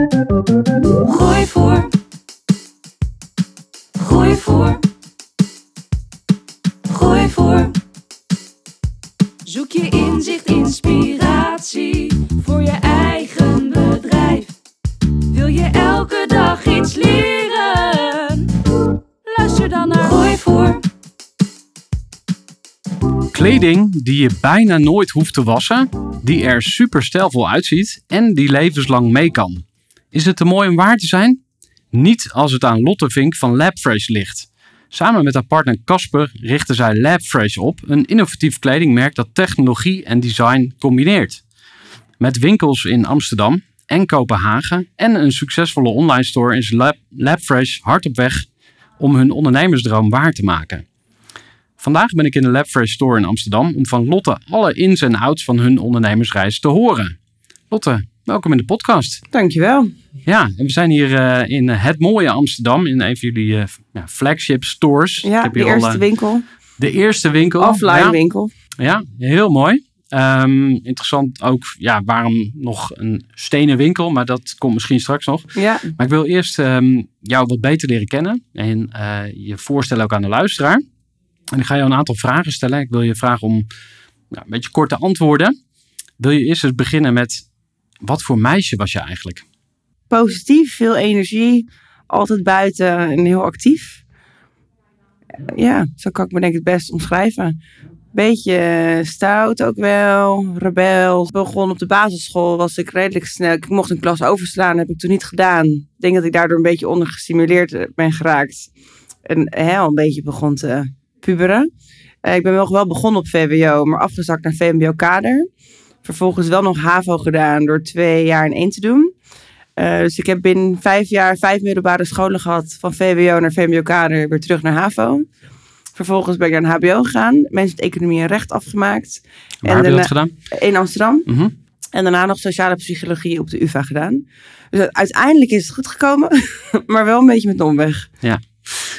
Groeivoer. Groeivoer. Groeivoer. Zoek je inzicht, inspiratie voor je eigen bedrijf. Wil je elke dag iets leren? Luister dan naar Groeivoer. Kleding die je bijna nooit hoeft te wassen, die er super stijlvol uitziet en die levenslang mee kan. Is het te mooi om waar te zijn? Niet als het aan Lotte Vink van Labfresh ligt. Samen met haar partner Casper richten zij Labfresh op, een innovatief kledingmerk dat technologie en design combineert. Met winkels in Amsterdam en Kopenhagen en een succesvolle online store is Lab, Labfresh hard op weg om hun ondernemersdroom waar te maken. Vandaag ben ik in de Labfresh store in Amsterdam om van Lotte alle ins en outs van hun ondernemersreis te horen. Lotte, welkom in de podcast. Dankjewel. Ja, en we zijn hier eh, in het mooie Amsterdam, in een van jullie eh, ja, flagship stores. Ik Ja, heb de hier al, eerste eh, winkel. de eerste winkel. Offline ja, winkel. Ja, heel mooi. Ehm, interessant ook, ja, waarom nog een stenen winkel, maar dat komt misschien straks nog. Ja, Maar ik wil eerst ehm, jou wat beter leren kennen en je voorstellen ook aan de luisteraar. En ik ga jou een aantal vragen stellen. Ik wil je vragen om ja, een beetje korte antwoorden. Wil je eerst eens beginnen met, wat voor meisje was je eigenlijk? positief, veel energie. Altijd buiten en heel actief. Ja, zo kan ik me denk ik het best omschrijven. Beetje stout ook wel, rebel. Begon op de basisschool, was ik redelijk snel. Ik mocht een klas overslaan, heb ik toen niet gedaan. Ik denk dat ik daardoor een beetje ondergestimuleerd ben geraakt. En hè, al een beetje begon te puberen. Eh, ik ben wel begonnen op VWO, maar afgezakt naar VMBO-kader. Vervolgens wel nog HAVO gedaan door twee jaar in één te doen. Eh, dus ik heb binnen vijf jaar vijf middelbare scholen gehad. Van VWO naar VMBO-kader, weer terug naar HAVO. Vervolgens ben ik naar een HBO gegaan. Mensen met economie en recht afgemaakt. Waar heb je dat gedaan? In Amsterdam. Mhm. En daarna nog sociale psychologie op de UvA gedaan. Dus uiteindelijk is het goed gekomen. maar wel een beetje met een omweg.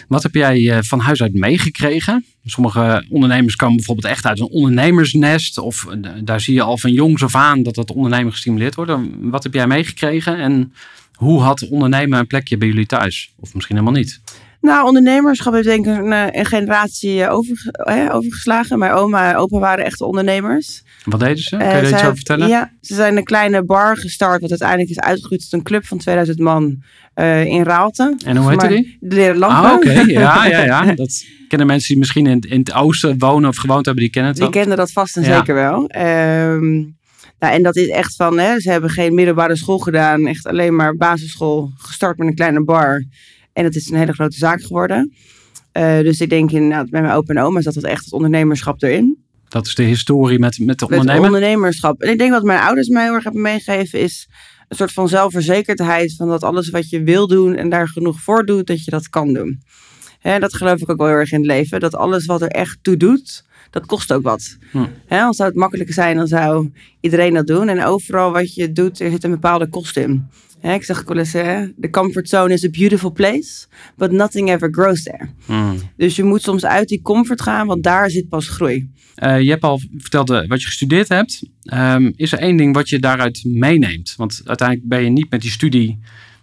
Wat heb jij eh, van huis uit meegekregen? Sommige ondernemers komen bijvoorbeeld echt uit een ondernemersnest. Of eh, daar zie je al van jongs af aan dat dat ondernemen gestimuleerd wordt. Wat heb jij meegekregen en hoe had ondernemen een plekje bij jullie thuis? Of misschien helemaal niet. Nou, ondernemerschap heeft denk ik een, eh, een generatie eh, overge- eh, overgeslagen. Mijn oma en opa waren echte ondernemers. Wat deden ze? Kun je Eh, daar iets over vertellen? Ja, ze zijn een kleine bar gestart, wat uiteindelijk is uitgegroeid tot een club van 2000 man eh, in Raalte. En hoe heette die? De leren lampen. Ah, oké. Ja, ja, ja. Dat kennen mensen die misschien in, in het oosten wonen of gewoond hebben, die kennen het Die wel. kenden dat vast en Ja. zeker wel. Ehm, nou, en dat is echt van, hè, ze hebben geen middelbare school gedaan. Echt alleen maar basisschool, gestart met een kleine bar. En het is een hele grote zaak geworden. Eh, dus ik denk inderdaad, bij mijn opa en oma zat dat echt het ondernemerschap erin. Dat is de historie met, met de Met ondernemer. ondernemerschap. En ik denk wat mijn ouders mij heel erg hebben meegegeven is een soort van zelfverzekerdheid. Van dat alles wat je wil doen en daar genoeg voor doet, dat je dat kan doen. Dat geloof ik ook wel heel erg in het leven. Dat alles wat er echt toe doet, dat kost ook wat. Hm. Hè, als zou het makkelijker zijn, dan zou iedereen dat doen. En overal wat je doet, er zit een bepaalde kost in. Hè, ik zeg wel eens, hè, the comfort zone is a beautiful place, but nothing ever grows there. Hmm. Dus je moet soms uit die comfort gaan, want daar zit pas groei. Eh, je hebt al verteld eh, wat je gestudeerd hebt. Ehm, is er één ding wat je daaruit meeneemt? Want uiteindelijk ben je niet met die studie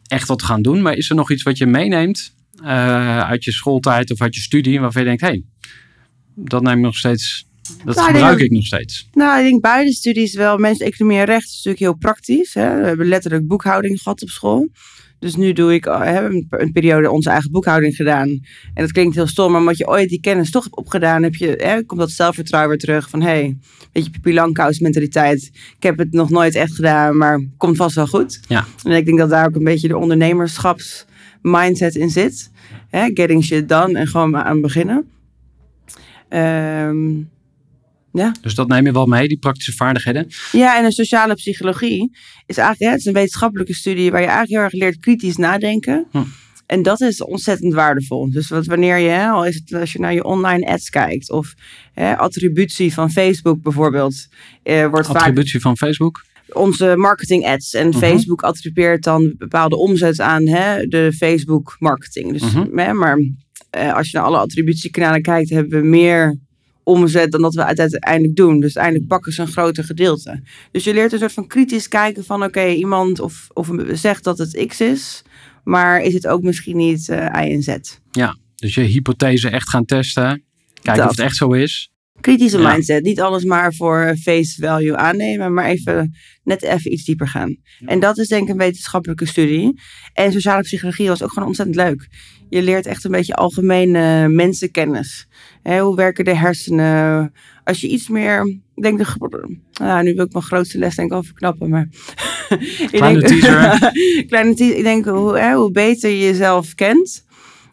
echt wat gaan doen. Maar is er nog iets wat je meeneemt eh, uit je schooltijd of uit je studie... waarvan je denkt, hé, hey, dat neem ik nog steeds... Dat Nou, ik denk gebruik ik nog steeds. Nou, ik denk beide studies wel. Mensen economie en recht is natuurlijk heel praktisch. Hè? We hebben letterlijk boekhouding gehad op school. Dus nu doe ik uh, heb een, periode onze eigen boekhouding gedaan. En dat klinkt heel stom, maar omdat je ooit die kennis toch hebt opgedaan, heb je, hè, komt dat zelfvertrouwen weer terug. Van hé, hey, weet je, Pippi Langkous mentaliteit. Ik heb het nog nooit echt gedaan, maar komt vast wel goed. Ja. En ik denk dat daar ook een beetje de ondernemerschaps mindset in zit. Hè, getting shit done en gewoon maar aan beginnen. Ehm, ja. Dus dat neem je wel mee, die praktische vaardigheden. Ja, en de sociale psychologie is eigenlijk ja, het is een wetenschappelijke studie waar je eigenlijk heel erg leert kritisch nadenken. Hm. En dat is ontzettend waardevol. Dus wat, wanneer je, hè, al is het als je naar je online ads kijkt of hè, attributie van Facebook bijvoorbeeld, eh, wordt vaak Attributie van Facebook. onze marketing ads. En Mhm. Facebook attribueert dan bepaalde omzet aan hè, de Facebook marketing. Dus, Mhm. hè, maar eh, als je naar alle attributiekanalen kijkt, hebben we meer omzet dan dat we uiteindelijk doen. Dus uiteindelijk pakken ze een groter gedeelte. Dus je leert een soort van kritisch kijken van oké, iemand of, of zegt dat het X is, maar is het ook misschien niet eh Y en Z. Dus je hypothese echt gaan testen. Kijken Dat. of het echt zo is. Kritische Ja. mindset. Niet alles maar voor face value aannemen, maar even net even iets dieper gaan. En dat is denk ik een wetenschappelijke studie. En sociale psychologie was ook gewoon ontzettend leuk. Je leert echt een beetje algemene mensenkennis. Hè, hoe werken de hersenen? Als je iets meer. Ik denk de. Nou, nu wil ik mijn grootste les denk ik al verknappen, maar. Kleine denk- teaser. Kleine teaser. Ik denk hoe, hè, hoe beter je jezelf kent,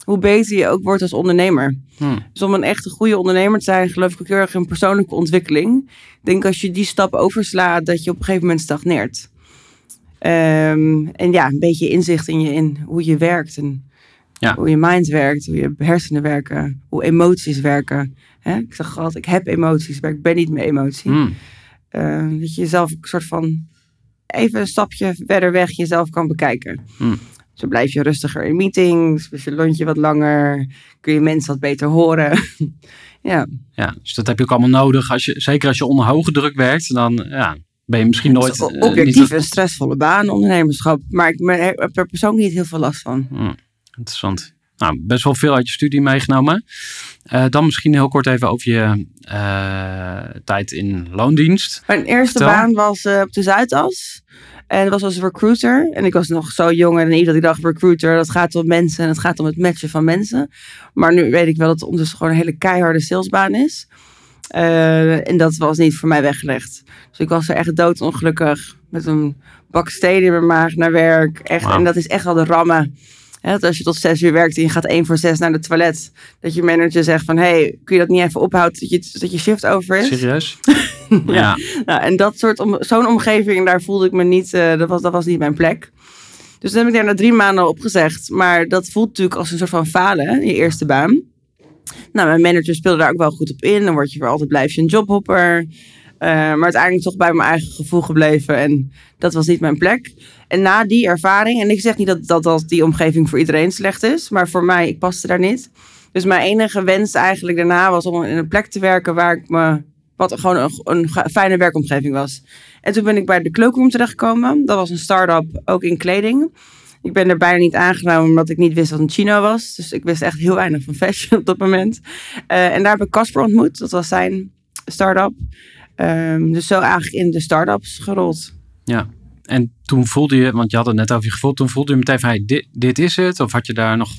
hoe beter je ook wordt als ondernemer. Hm. Dus om een echt een goede ondernemer te zijn, geloof ik ook heel erg in persoonlijke ontwikkeling. Ik denk als je die stap overslaat, dat je op een gegeven moment stagneert. Ehm, en ja, een beetje inzicht in, je, in hoe je werkt. En Ja. hoe je mind werkt, hoe je hersenen werken, hoe emoties werken. Hè? Ik zeg altijd, ik heb emoties, maar ik ben niet mijn emotie. Hm. Eh, dat je jezelf een soort van even een stapje verder weg jezelf kan bekijken. Hmm. Zo blijf je rustiger in meetings, is je lontje wat langer, kun je mensen wat beter horen. ja, Ja, dus dat heb je ook allemaal nodig. Als je, zeker als je onder hoge druk werkt, dan ja, ben je misschien nooit... Eh, objectief niet- een stressvolle baan, ondernemerschap. Maar ik heb er persoonlijk niet heel veel last van. Hm, interessant. Nou, best wel veel uit je studie meegenomen. Eh, dan misschien heel kort even over je eh, tijd in loondienst. Mijn eerste Vertel. baan was eh, op de Zuidas. En dat was als recruiter. En ik was nog zo jong en naïef dat ik dacht, recruiter, dat gaat om mensen en het gaat om het matchen van mensen. Maar nu weet ik wel dat het ondertussen gewoon een hele keiharde salesbaan is. En dat was niet voor mij weggelegd. Dus ik was er echt doodongelukkig met een bak steden in mijn maag naar werk. Echt. En dat is echt wel de rammen. Hè, dat als je tot zes uur werkt en je gaat één voor zes naar de toilet. Dat je manager zegt van, hey, kun je dat niet even ophouden dat je, dat je shift over is? Serieus? Ja. ja. Nou, en dat soort om, zo'n omgeving, daar voelde ik me niet, eh, dat, was, dat was niet mijn plek. Dus dan heb ik daar na drie maanden op gezegd. Maar dat voelt natuurlijk als een soort van falen, je eerste baan. Nou, mijn manager speelde daar ook wel goed op in. Dan word je weer altijd, blijf je een jobhopper. Eh, maar uiteindelijk toch bij mijn eigen gevoel gebleven. En dat was niet mijn plek. En na die ervaring, en ik zeg niet dat, dat, dat die omgeving voor iedereen slecht is. Maar voor mij, ik paste daar niet. Dus mijn enige wens eigenlijk daarna was om in een plek te werken waar ik me wat gewoon een, een fijne werkomgeving was. En toen ben ik bij de Cloakroom terechtgekomen. Dat was een start-up, ook in kleding. Ik ben er bijna niet aangenomen omdat ik niet wist wat een chino was. Dus ik wist echt heel weinig van fashion op dat moment. Eh, en daar heb ik Casper ontmoet. Dat was zijn start-up. Ehm, dus zo eigenlijk in de start-ups gerold. ja. En toen voelde je, want je had het net over je gevoel, toen voelde je meteen van, hey, dit, dit is het? Of had je daar nog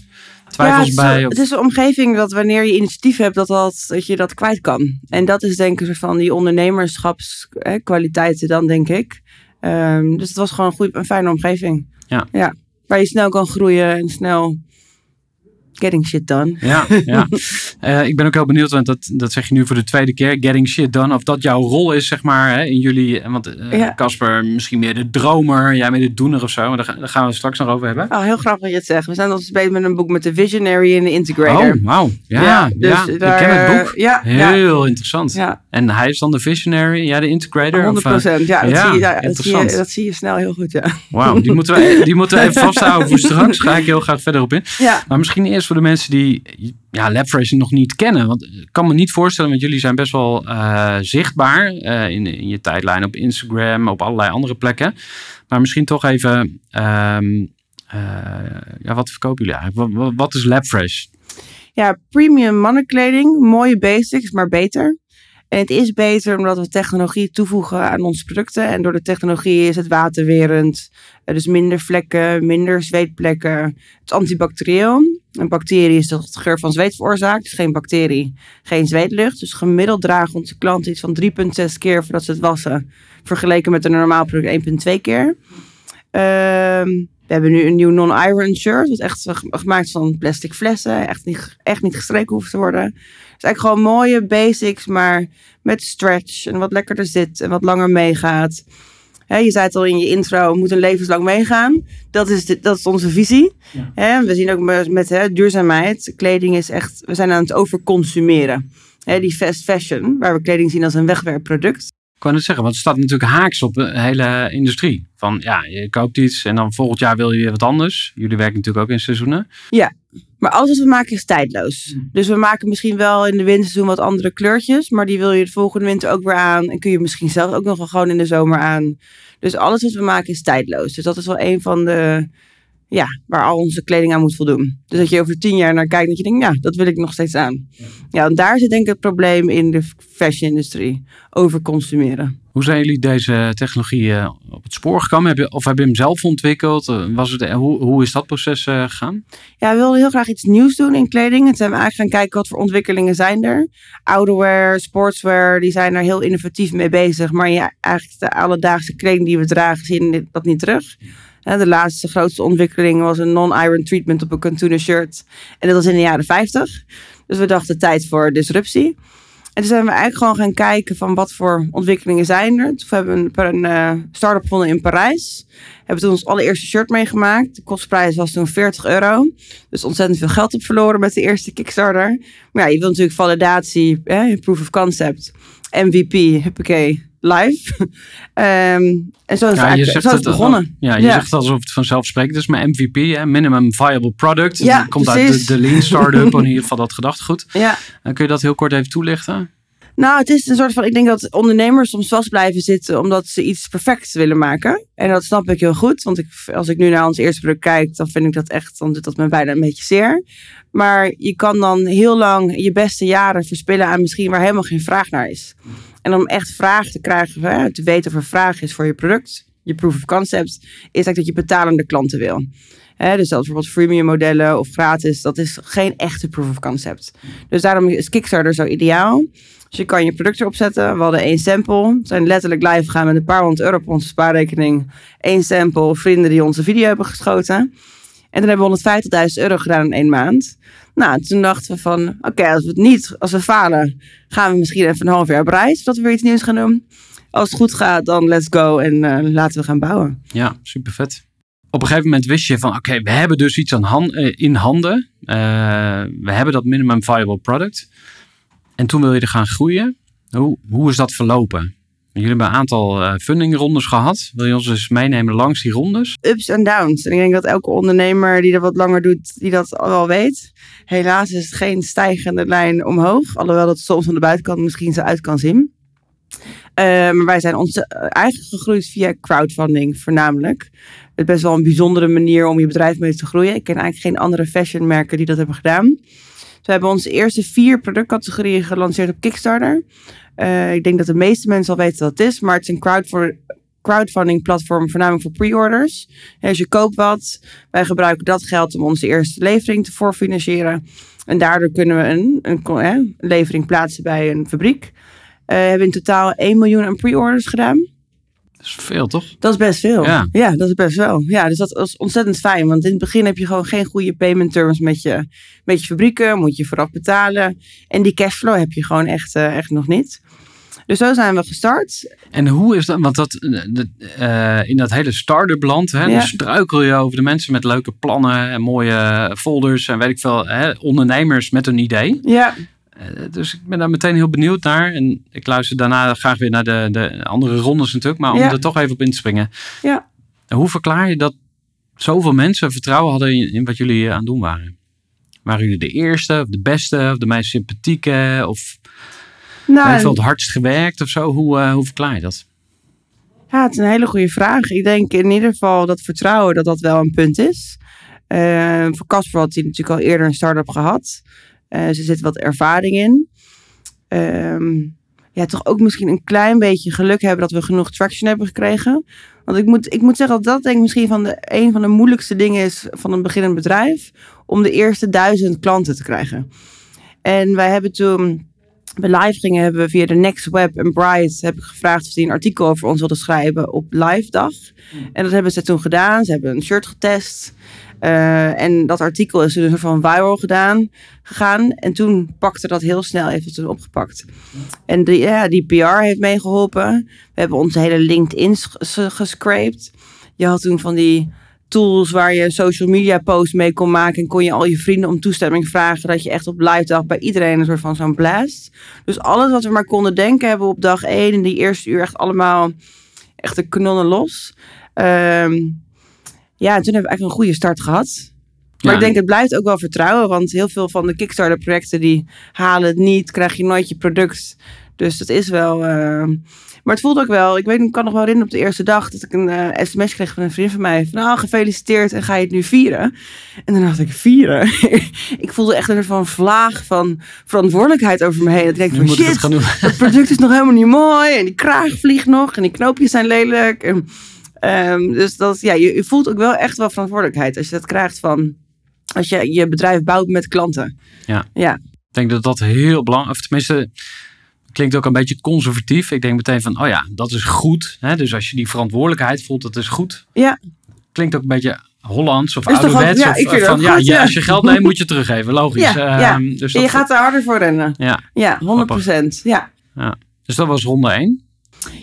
twijfels het, bij? zo- Of- het is een omgeving dat wanneer je initiatief hebt, dat, dat, dat je dat kwijt kan. En dat is denk ik van die ondernemerschapskwaliteiten dan, denk ik. Ehm, dus het was gewoon een, goede, een fijne omgeving. Ja. ja. Waar je snel kan groeien en snel getting shit done. Ja, ja. Eh, ik ben ook heel benieuwd, want dat, dat zeg je nu voor de tweede keer, getting shit done. Of dat jouw rol is, zeg maar, hè, in jullie. Want eh, Ja. Casper, misschien meer de dromer, jij meer de doener of zo. Maar daar, ga- daar gaan we het straks nog over hebben. Oh, heel grappig dat je het zegt. We zijn ons bezig met een boek met de Visionary en de Integrator. Oh, wauw. Ja, ja, dus ik daar, ken het eh, boek. Ja, ja, Heel interessant. ja, En hij is dan de visionary, jij de integrator? 100 Of, eh, Ja, dat, ja, zie je, dat, zie interessant. je, dat zie je snel heel goed, ja. Wauw, die, moeten we, die moeten we even vasthouden voor straks. Ga ik heel graag verder op in. Ja, Maar misschien eerst voor de mensen die ja, LabFresh nog niet kennen. Want ik kan me niet voorstellen, want jullie zijn best wel eh, zichtbaar eh, in, in je tijdlijn op Instagram, op allerlei andere plekken. Maar misschien toch even, ehm, eh, ja, wat verkopen jullie eigenlijk? Wat, wat- is LabFresh? Ja, premium mannenkleding. Mooie basics, maar beter. En het is beter omdat we technologie toevoegen aan onze producten. En door de technologie is het waterwerend. Dus minder vlekken, minder zweetplekken. Het antibacterieel. Een bacterie is dat het geur van zweet veroorzaakt. Dus geen bacterie, geen zweetlucht. Dus gemiddeld dragen onze klanten iets van 3,6 keer voordat ze het wassen. Vergeleken met een normaal product 1,2 keer. Ehm, we hebben nu een nieuw non-iron shirt. Dat is echt ge- gemaakt van plastic flessen. Echt niet, echt niet gestreken hoeft te worden. Het is eigenlijk gewoon mooie basics, maar met stretch. En wat lekkerder zit en wat langer meegaat. Hè, je zei het al in je intro, we moeten levenslang meegaan. Dat is, de, dat is onze visie. Hè, we zien ook met, met hè, duurzaamheid. Kleding is echt, we zijn aan het overconsumeren. Hè, die fast fashion, waar we kleding zien als een wegwerpproduct. Ik kan het zeggen, want het staat natuurlijk haaks op de hele industrie. Van ja, je koopt iets en dan volgend jaar wil je weer wat anders. Jullie werken natuurlijk ook in seizoenen. Maar alles wat we maken is tijdloos. Dus we maken misschien wel in de winterseizoen wat andere kleurtjes. Maar die wil je de volgende winter ook weer aan. En kun je misschien zelf ook nog wel gewoon in de zomer aan. Dus alles wat we maken is tijdloos. Dus dat is wel een van de... Ja, waar al onze kleding aan moet voldoen. Dus dat je over tien jaar naar kijkt. Dat je denkt, ja, dat wil ik nog steeds aan. Ja, en daar zit denk ik het probleem in de fashion-industrie. Overconsumeren. Hoe zijn jullie deze technologie eh, op het spoor gekomen? Heb je, of heb je hem zelf ontwikkeld? Eh, Was het, eh, hoe, hoe is dat proces gegaan? Ja, we wilden heel graag iets nieuws doen in kleding. En zijn we eigenlijk gaan kijken wat voor ontwikkelingen zijn er. Outerwear, sportswear, die zijn er heel innovatief mee bezig. Maar ja, eigenlijk de alledaagse kleding die we dragen, zien dat niet terug. De laatste grootste ontwikkeling was een non-iron treatment op een katoenen shirt. En dat was in de jaren 50. Dus we dachten tijd voor disruptie. En toen zijn we eigenlijk gewoon gaan kijken van wat voor ontwikkelingen zijn er. Toen hebben we een, eh, start-up gevonden in Parijs. Hebben toen ons allereerste shirt meegemaakt. De kostprijs was toen 40 euro. Dus ontzettend veel geld op verloren met de eerste Kickstarter. Maar ja, je wil natuurlijk validatie, proof of concept, MVP, huppakee, live. Ehm, en zo is, zo is het begonnen. Ja, je Ja. zegt het alsof het vanzelfsprekend is. Maar MVP, hè, Minimum Viable Product. Ja, dat komt uit de, de Lean Startup. in ieder geval dat gedachtegoed. Ja. En kun je dat heel kort even toelichten? Nou, het is een soort van. Ik denk dat ondernemers soms vast blijven zitten omdat ze iets perfect willen maken. En dat snap ik heel goed. Want ik, als ik nu naar ons eerste product kijk, dan vind ik dat echt. Dan doet dat me bijna een beetje zeer. Maar je kan dan heel lang je beste jaren verspillen aan misschien waar helemaal geen vraag naar is. En om echt vraag te krijgen, te weten of er vraag is voor je product, je proof of concept, is eigenlijk dat je betalende klanten wil. Dus dat bijvoorbeeld freemium modellen of gratis, dat is geen echte proof of concept. Dus daarom is Kickstarter zo ideaal. Dus je kan je product erop zetten. We hadden één sample. Zijn letterlijk live gegaan met een paar honderd euro op onze spaarrekening. Eén sample, vrienden die onze video hebben geschoten. En toen hebben we 150.000 euro gedaan in één maand. Nou, toen dachten we van, oké, als we het niet, als we falen, gaan we misschien even een half jaar op reis, dat we weer iets nieuws gaan doen. Als het goed gaat, dan let's go en eh, laten we gaan bouwen. Ja, super vet. Op een gegeven moment wist je van, oké, we hebben dus iets aan eh, in handen. Eh, we hebben dat minimum viable product. En toen wil je er gaan groeien. Hoe, hoe is dat verlopen? Jullie hebben een aantal eh fundingrondes gehad. Wil je ons eens meenemen langs die rondes? Ups en downs. En ik denk dat elke ondernemer die dat wat langer doet, die dat al wel weet. Helaas is het geen stijgende lijn omhoog. Alhoewel dat soms van de buitenkant misschien zo uit kan zien. Eh, maar wij zijn ons eh, eigenlijk gegroeid via crowdfunding voornamelijk. Het is best wel een bijzondere manier om je bedrijf mee te groeien. Ik ken eigenlijk geen andere fashionmerken die dat hebben gedaan. Dus we hebben onze eerste vier productcategorieën gelanceerd op Kickstarter. Eh, ik denk dat de meeste mensen al weten wat het is, maar het is een crowdfunding platform voornamelijk voor pre-orders. Als je koopt wat, wij gebruiken dat geld om onze eerste levering te voorfinancieren. En daardoor kunnen we een, een, een levering plaatsen bij een fabriek. Eh, hebben in totaal 1 miljoen aan pre-orders gedaan. Dat is veel, toch? Dat is best veel. Ja. dat is best wel. Ja, dus dat is ontzettend fijn. Want in het begin heb je gewoon geen goede payment terms met je, met je fabrieken. Moet je vooraf betalen. En die cashflow heb je gewoon echt, eh, echt nog niet. Dus zo zijn we gestart. En hoe is dat? Want dat, eh, in dat hele start-up land, hè, Ja. struikel je over de mensen met leuke plannen en mooie folders en weet ik veel, hè, ondernemers met een idee. Ja, dus ik ben daar meteen heel benieuwd naar. En ik luister daarna graag weer naar de, de andere rondes natuurlijk. Maar om Ja. er toch even op in te springen. Ja. Hoe verklaar je dat zoveel mensen vertrouwen hadden in, in wat jullie eh, aan het doen waren? Waren jullie de eerste of de beste of de meest sympathieke? Of nou, heeft wel het hardst gewerkt of zo? Hoe, eh, hoe verklaar je dat? Ja, het is een hele goede vraag. Ik denk in ieder geval dat vertrouwen dat dat wel een punt is. Eh, voor Casper had hij natuurlijk al eerder een start-up gehad. Eh, ze zit wat ervaring in. Ehm, ja, toch ook misschien een klein beetje geluk hebben dat we genoeg traction hebben gekregen. Want ik moet, ik moet zeggen dat dat denk ik misschien van de, een van de moeilijkste dingen is van een beginnend bedrijf. Om de eerste duizend klanten te krijgen. En wij hebben toen we live gingen, hebben we via de Next Web en Bright heb ik gevraagd of die een artikel over ons wilden schrijven op live dag. En dat hebben ze toen gedaan. Ze hebben een shirt getest. Eh, en dat artikel is dus van viral gedaan, gegaan. En toen pakte dat heel snel even toen opgepakt. En die, ja, die PR heeft meegeholpen. We hebben onze hele LinkedIn ges- gescraped. Je had toen van die tools waar je social media posts mee kon maken. En kon je al je vrienden om toestemming vragen. Dat je echt op live dag bij iedereen een soort van zo'n blast. Dus alles wat we maar konden denken hebben we op dag één. In die eerste uur echt allemaal echt de kanonnen los. Ehm, ja, en toen hebben we eigenlijk een goede start gehad. Maar Ja. ik denk het blijft ook wel vertrouwen. Want heel veel van de Kickstarter projecten die halen het niet. Krijg je nooit je product. Dus dat is wel... ehm, maar het voelde ook wel, ik weet, ik kan nog wel herinneren op de eerste dag dat ik een eh, sms kreeg van een vriend van mij. Van, nou, gefeliciteerd en ga je het nu vieren? En dan dacht ik, vieren? ik voelde echt een soort van vlaag van verantwoordelijkheid over me heen. Dat ik denk het shit, doen. het product is nog helemaal niet mooi. En die kraag vliegt nog. En die knoopjes zijn lelijk. En, ehm, dus dat, ja, je, je voelt ook wel echt wel verantwoordelijkheid. Als je dat krijgt van... Als je je bedrijf bouwt met klanten. Ja. Ja. Ik denk dat dat heel belangrijk, of tenminste, klinkt ook een beetje conservatief. Ik denk meteen van, oh ja, dat is goed. Hè? Dus als je die verantwoordelijkheid voelt, dat is goed. Ja. Klinkt ook een beetje Hollands of ouderwets. ja, of, ik vind het van, ja, goed, ja. als je geld neemt, moet je teruggeven. Logisch. Ja, ja. Ehm, dus, En je gaat er harder voor rennen. ja, Ja, 100 procent. Ja. dus dat was ronde 1.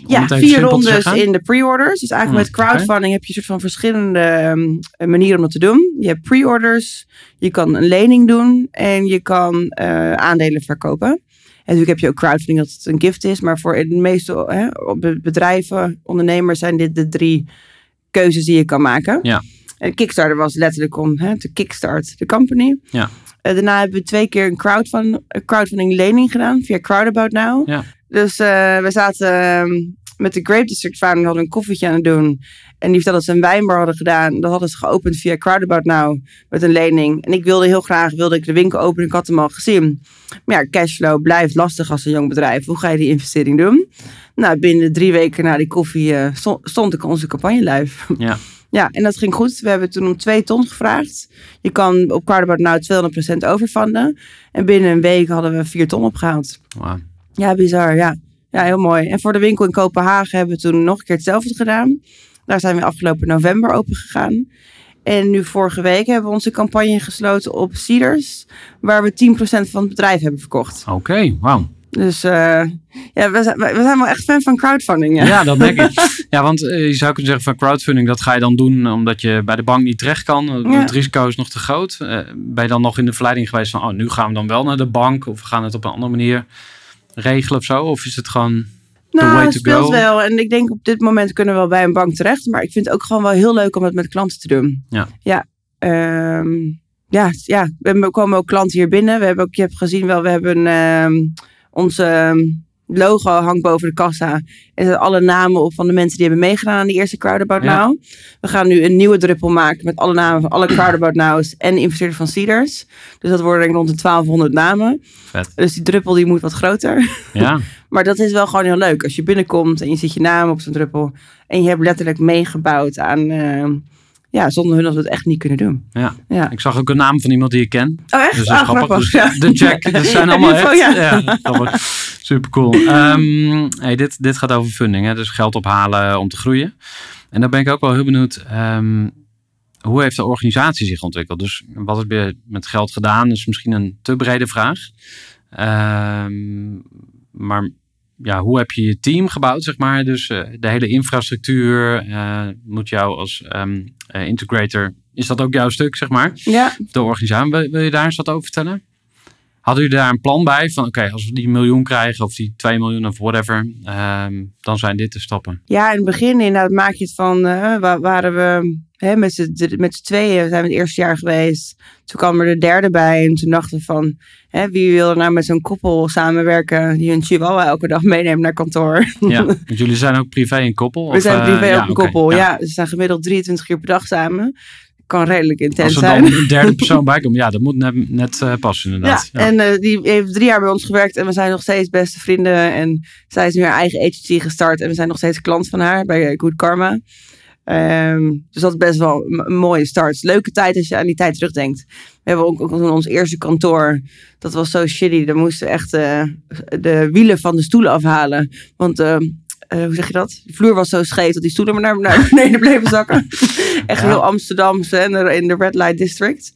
Ja, vier rondes in de pre-orders. Dus eigenlijk Hmm, met crowdfunding heb je een soort van verschillende ehm, manieren om dat te doen. Je hebt pre-orders, je kan een lening doen en je kan eh, aandelen verkopen. En natuurlijk heb je ook crowdfunding dat het een gift is. Maar voor de meeste hè, be- bedrijven, ondernemers zijn dit de drie keuzes die je kan maken. Ja. En Kickstarter was letterlijk om hè, te kickstart de company. Ja. Eh, daarna hebben we twee keer een crowdfund, een crowdfunding lening gedaan via Crowdabout Now. Ja. Dus eh, we zaten ehm, met de Grape District Founder hadden een koffietje aan het doen. En die vertelde dat ze een wijnbar hadden gedaan. Dat hadden ze geopend via Crowdabout Now met een lening. En ik wilde heel graag wilde ik de winkel openen. Ik had hem al gezien. Maar ja, cashflow blijft lastig als een jong bedrijf. Hoe ga je die investering doen? Nou, binnen drie weken na die koffie eh, sto- stond ik onze campagne live. Ja. Ja, en dat ging goed. We hebben toen om twee ton gevraagd. Je kan op Crowdabout Now 200% overfanden. En binnen een week hadden we vier ton opgehaald. Wauw. Ja, bizar. Ja. ja, heel mooi. En voor de winkel in Kopenhagen hebben we toen nog een keer hetzelfde gedaan. Daar zijn we afgelopen november open gegaan. En nu vorige week hebben we onze campagne gesloten op Cedars. Waar we 10% van het bedrijf hebben verkocht. Oké, wauw. Dus eh, ja, we zijn, we zijn wel echt fan van crowdfunding. Ja. Ja. dat merk ik. Ja, want eh, je zou kunnen zeggen van crowdfunding, dat ga je dan doen omdat je bij de bank niet terecht kan. Ja. Het risico is nog te groot. Eh, ben je dan nog in de verleiding geweest van, oh, nu gaan we dan wel naar de bank of we gaan het op een andere manier regelen of zo? Of is het gewoon Nou, het speelt go? wel. En ik denk op dit moment kunnen we wel bij een bank terecht. Maar ik vind het ook gewoon wel heel leuk om het met klanten te doen. Ja. Ja, ehm, ja, ja. we komen ook klanten hier binnen. We hebben ook, je hebt gezien wel, we hebben ehm onze logo hangt boven de kassa. En zijn alle namen op van de mensen die hebben meegedaan aan die eerste Crowdabout Ja. Now. We gaan nu een nieuwe druppel maken met alle namen van alle Crowdabout Nows en de investeerders van Cedars. Dus dat worden denk ik rond de 1200 namen. Vet. Dus die druppel die moet wat groter. Ja, Maar dat is wel gewoon heel leuk. Als je binnenkomt en je ziet je naam op zo'n druppel. En je hebt letterlijk meegebouwd aan... eh, ja, zonder hun dat we het echt niet kunnen doen. ja. Ja. Ik zag ook een naam van iemand die ik ken. Oh, echt? Dus dat is Ah, grappig. Dus Ja. De check, dat zijn allemaal echt. ja. Ja. Super cool. Ehm, hey, dit, dit gaat over funding, hè? dus geld ophalen om te groeien. En dan ben ik ook wel heel benieuwd. ehm, hoe heeft de organisatie zich ontwikkeld? Dus wat heb je met geld gedaan? is misschien een te brede vraag. Ehm, maar ja, hoe heb je je team gebouwd, zeg maar? Dus eh, de hele infrastructuur eh, moet jou als ehm, eh, integrator... Is dat ook jouw stuk, zeg maar? Ja, de organisatie. Wil, wil je daar eens wat over vertellen? Hadden jullie daar een plan bij? Van oké, als we die miljoen krijgen of die 2 miljoen of whatever, ehm, dan zijn dit de stappen. ja, in het begin inderdaad maak je het van... eh, wa- waren we hè, met z'n tweeën zijn we het eerste jaar geweest. Toen kwam er de derde bij. En toen dachten we van... Hè, wie wil er nou met zo'n koppel samenwerken... die hun chihuahua elke dag meeneemt naar kantoor? Ja, want jullie zijn ook privé een koppel? We of, zijn eh, privé ook een koppel. ja. Ja. ze zijn gemiddeld 23 uur per dag samen. Kan redelijk intens Als er zijn. dan een derde persoon bij komt, ja, dat moet net, net eh, passen inderdaad. Ja, en eh, die heeft drie jaar bij ons gewerkt en we zijn nog steeds beste vrienden. En zij is nu haar eigen agency gestart en we zijn nog steeds klant van haar bij eh, Good Karma. Ehm, dus dat is best wel een mooie start. Leuke tijd als je aan die tijd terugdenkt. We hebben ook, ook ons eerste kantoor. Dat was zo shitty. Daar moesten we echt de wielen van de stoelen afhalen. Want eh, eh, hoe zeg je dat? De vloer was zo scheef dat die stoelen maar naar, naar beneden bleven zakken. Echt Ja. heel Amsterdamse en in de Red Light District.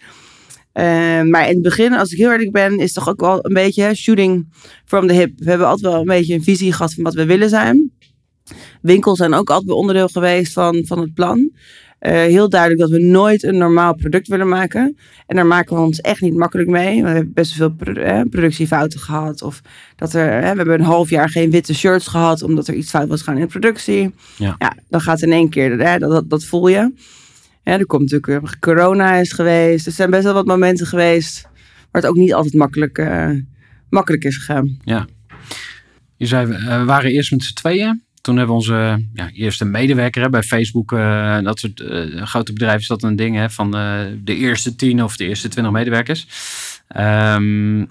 Eh, maar in het begin, als ik heel eerlijk ben, is toch ook wel een beetje hè, shooting from the hip. We hebben altijd wel een beetje een visie gehad van wat we willen zijn. Winkels zijn ook altijd onderdeel geweest van, van het plan. Eh, heel duidelijk dat we nooit een normaal product willen maken. En daar maken we ons echt niet makkelijk mee. We hebben best veel produ- eh, productiefouten gehad. Of dat er, hè, we hebben een half jaar geen witte shirts gehad. Omdat er iets fout was gaan in de productie. Ja. dan gaat in één keer, dat, dat voel je. Ja, er komt natuurlijk corona is geweest. Er zijn best wel wat momenten geweest. Waar het ook niet altijd makkelijk, eh, makkelijk is gegaan. Je zei, eh, we waren eerst met z'n tweeën. Toen hebben onze ja, eerste medewerker bij Facebook. eh, dat soort grote bedrijven is dat een ding hè, van de eerste tien of de eerste twintig medewerkers. Ehm,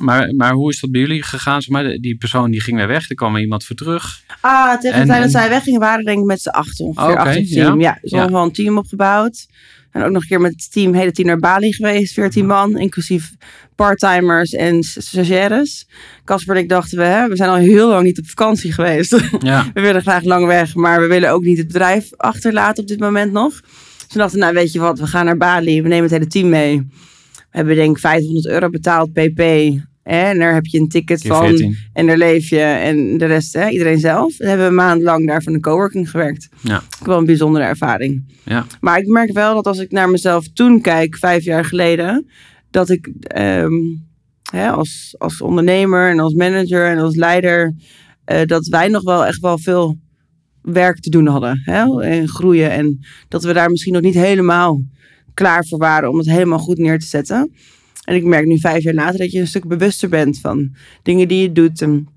maar, maar hoe is dat bij jullie gegaan? Zeg maar, die persoon die ging weer weg. Er kwam er iemand voor terug. Ah, tegen de tijd dat zij weggingen waren denk ik met z'n acht ongeveer. Oké, acht of tien. ja. Dus Ja. nog wel een team opgebouwd. En ook nog een keer met het team, hele team naar Bali geweest. 14 man, inclusief parttimers en stagiaires. Casper en ik dachten, we, hè, we zijn al heel lang niet op vakantie geweest. Ja, we willen graag lang weg, maar we willen ook niet het bedrijf achterlaten op dit moment nog. Dus we dachten, nou weet je wat, we gaan naar Bali. We nemen het hele team mee. We hebben denk ik 500 euro betaald, pp. Hè, en daar heb je een ticket keer van. 14. En daar leef je en de rest, hè, iedereen zelf. We hebben een maand lang daar van de coworking gewerkt. Ja. Wel een bijzondere ervaring. Ja. Maar ik merk wel dat als ik naar mezelf toen kijk, vijf jaar geleden, dat ik ehm, hè, als, als ondernemer en als manager en als leider, eh, dat wij nog wel echt wel veel werk te doen hadden. Hè, en groeien. En dat we daar misschien nog niet helemaal klaar voor waren om het helemaal goed neer te zetten. En ik merk nu vijf jaar later dat je een stuk bewuster bent van dingen die je doet. En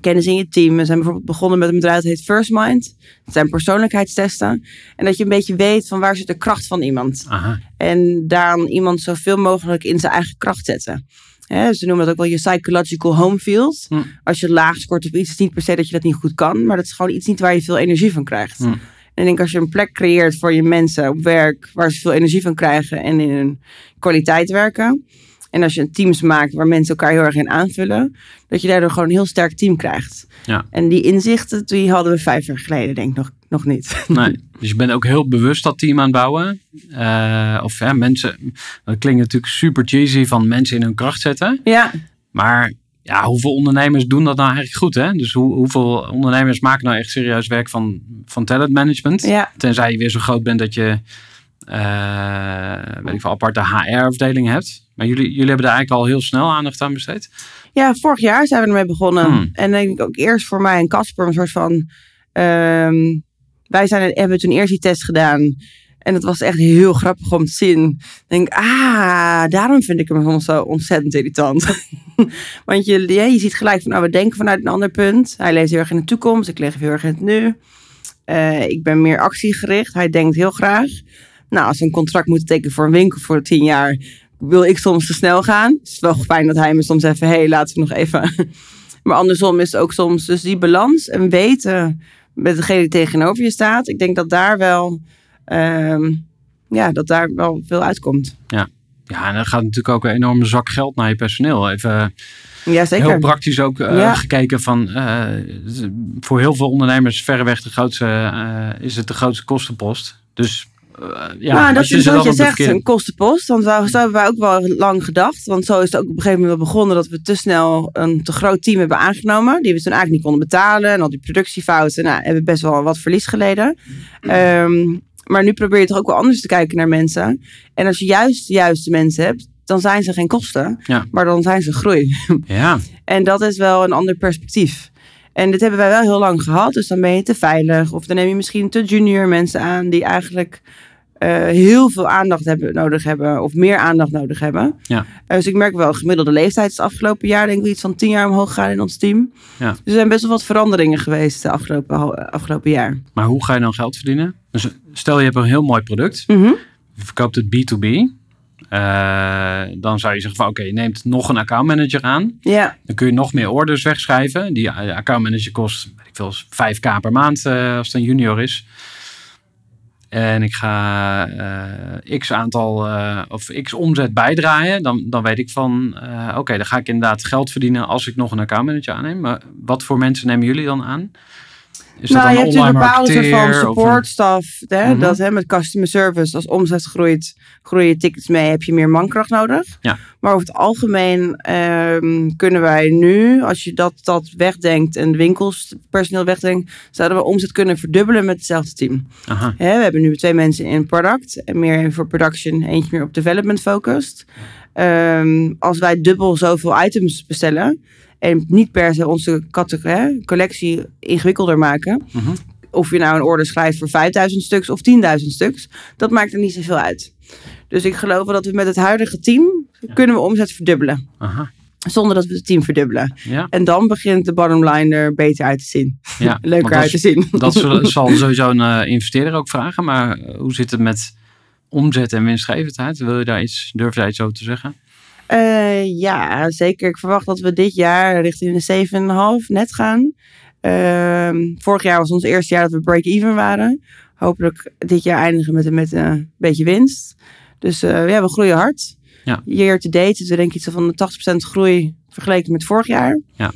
kennis in je team. We zijn bijvoorbeeld begonnen met een bedrijf dat heet First Mind. Dat zijn persoonlijkheidstesten. En dat je een beetje weet van waar zit de kracht van iemand. Aha. En daaraan iemand zoveel mogelijk in zijn eigen kracht zetten. Ze noemen dat ook wel je psychological home field. Hm. Als je laag scoort op iets, is niet per se dat je dat niet goed kan. Maar dat is gewoon iets niet waar je veel energie van krijgt. Hm. En ik denk als je een plek creëert voor je mensen op werk... waar ze veel energie van krijgen en in hun kwaliteit werken... en als je teams maakt waar mensen elkaar heel erg in aanvullen... dat je daardoor gewoon een heel sterk team krijgt. Ja. En die inzichten, die hadden we vijf jaar geleden denk ik nog, nog niet. Nee. Dus je bent ook heel bewust dat team aan het bouwen. Eh, of ja, mensen, dat klinkt natuurlijk super cheesy van mensen in hun kracht zetten. Ja, Maar ja, hoeveel ondernemers doen dat nou eigenlijk goed? Hè? Dus hoe, hoeveel ondernemers maken nou echt serieus werk van, van talentmanagement? ja. Tenzij je weer zo groot bent dat je weet ik veel, aparte HR-afdeling hebt. Maar jullie, jullie hebben daar eigenlijk al heel snel aandacht aan besteed. Ja, vorig jaar zijn we ermee begonnen. Hmm. En denk ik ook eerst voor mij en Casper een soort van... ehm, wij zijn, hebben toen eerst die test gedaan. En het was echt heel grappig om te zien. Ik denk, ah, daarom vind ik hem soms zo ontzettend irritant. Want je, ja, je ziet gelijk van, nou, we denken vanuit een ander punt. Hij leeft heel erg in de toekomst, ik leef heel erg in het nu. Eh, ik ben meer actiegericht, hij denkt heel graag. Nou, als we een contract moeten tekenen voor een winkel voor tien jaar, wil ik soms te snel gaan. Het is wel fijn dat hij me soms even, hé, hey, laten we nog even. maar andersom is het ook soms dus die balans en weten met degene die tegenover je staat. Ik denk dat daar wel, ehm, ja, dat daar wel veel uitkomt. Ja, en dan gaat natuurlijk ook een enorme zak geld naar je personeel. Even Ja, zeker. heel praktisch ook eh, Ja. gekeken van... eh, voor heel veel ondernemers verreweg de grootste, eh, is het de grootste kostenpost. Dus eh, ja, nou, dat als je is wat je zegt, verkeerde- een kostenpost. Want zo, hebben wij ook wel lang gedacht. Want zo is het ook op een gegeven moment begonnen dat we te snel een te groot team hebben aangenomen. Die we toen eigenlijk niet konden betalen. En al die productiefouten. Nou, hebben best wel wat verlies geleden. Ehm, maar nu probeer je toch ook wel anders te kijken naar mensen. En als je juist de juiste mensen hebt, dan zijn ze geen kosten. Ja. Maar dan zijn ze groei. Ja, En dat is wel een ander perspectief. En dit hebben wij wel heel lang gehad. Dus dan ben je te veilig. Of dan neem je misschien te junior mensen aan die eigenlijk eh, heel veel aandacht hebben, nodig hebben. Of meer aandacht nodig hebben. Ja. Eh, dus ik merk wel, gemiddelde leeftijd is het afgelopen jaar denk ik iets van tien jaar omhoog gegaan in ons team. Ja. Dus er zijn best wel wat veranderingen geweest de afgelopen, afgelopen jaar. maar hoe ga je dan geld verdienen? Dus stel je hebt een heel mooi product. Mhm. je verkoopt het B2B. eh, dan zou je zeggen van oké, je neemt nog een accountmanager aan. Ja, Dan kun je nog meer orders wegschrijven. Die eh, accountmanager kost, weet ik veel, 5k per maand eh, als het een junior is. En ik ga eh, x aantal eh, of x omzet bijdraaien. Dan, dan weet ik van eh, oké, dan ga ik inderdaad geld verdienen als ik nog een accountmanager aanneem. Maar wat voor mensen nemen jullie dan aan? Is nou, dat je hebt een bepaalde soort van marketeer of een- support staff. Hè, Mhm. Dat hè, met customer service, als omzet groeit, groeien je tickets mee, heb je meer mankracht nodig. Ja. Maar over het algemeen ehm, kunnen wij nu, als je dat, dat wegdenkt en de winkels personeel wegdenkt, zouden we omzet kunnen verdubbelen met hetzelfde team. Aha, Hè, we hebben nu twee mensen in product en meer voor production, eentje meer op development focused. Ehm, als wij dubbel zoveel items bestellen en niet per se onze categorie, collectie ingewikkelder maken, Mhm. of je nou een order schrijft voor 5000 stuks of 10.000 stuks, dat maakt er niet zoveel uit. Dus ik geloof wel dat we met het huidige team kunnen we omzet verdubbelen. aha. Zonder dat we het team verdubbelen. Ja, En dan begint de bottom line er beter uit te zien. ja. Leuker uit te zien. Dat zal, zal sowieso een eh, investeerder ook vragen. Maar eh, hoe zit het met omzet en winstgevendheid? Wil je daar iets, durf je daar iets over te zeggen? Eh, ja, zeker. Ik verwacht dat we dit jaar richting de 7,5 net gaan. Ehm, vorig jaar was ons eerste jaar dat we break-even waren. Hopelijk dit jaar eindigen met, met een beetje winst. Dus eh, ja, we groeien hard. Ja. Year to date zitten we denk ik iets van de 80% groei vergeleken met vorig jaar. Ja.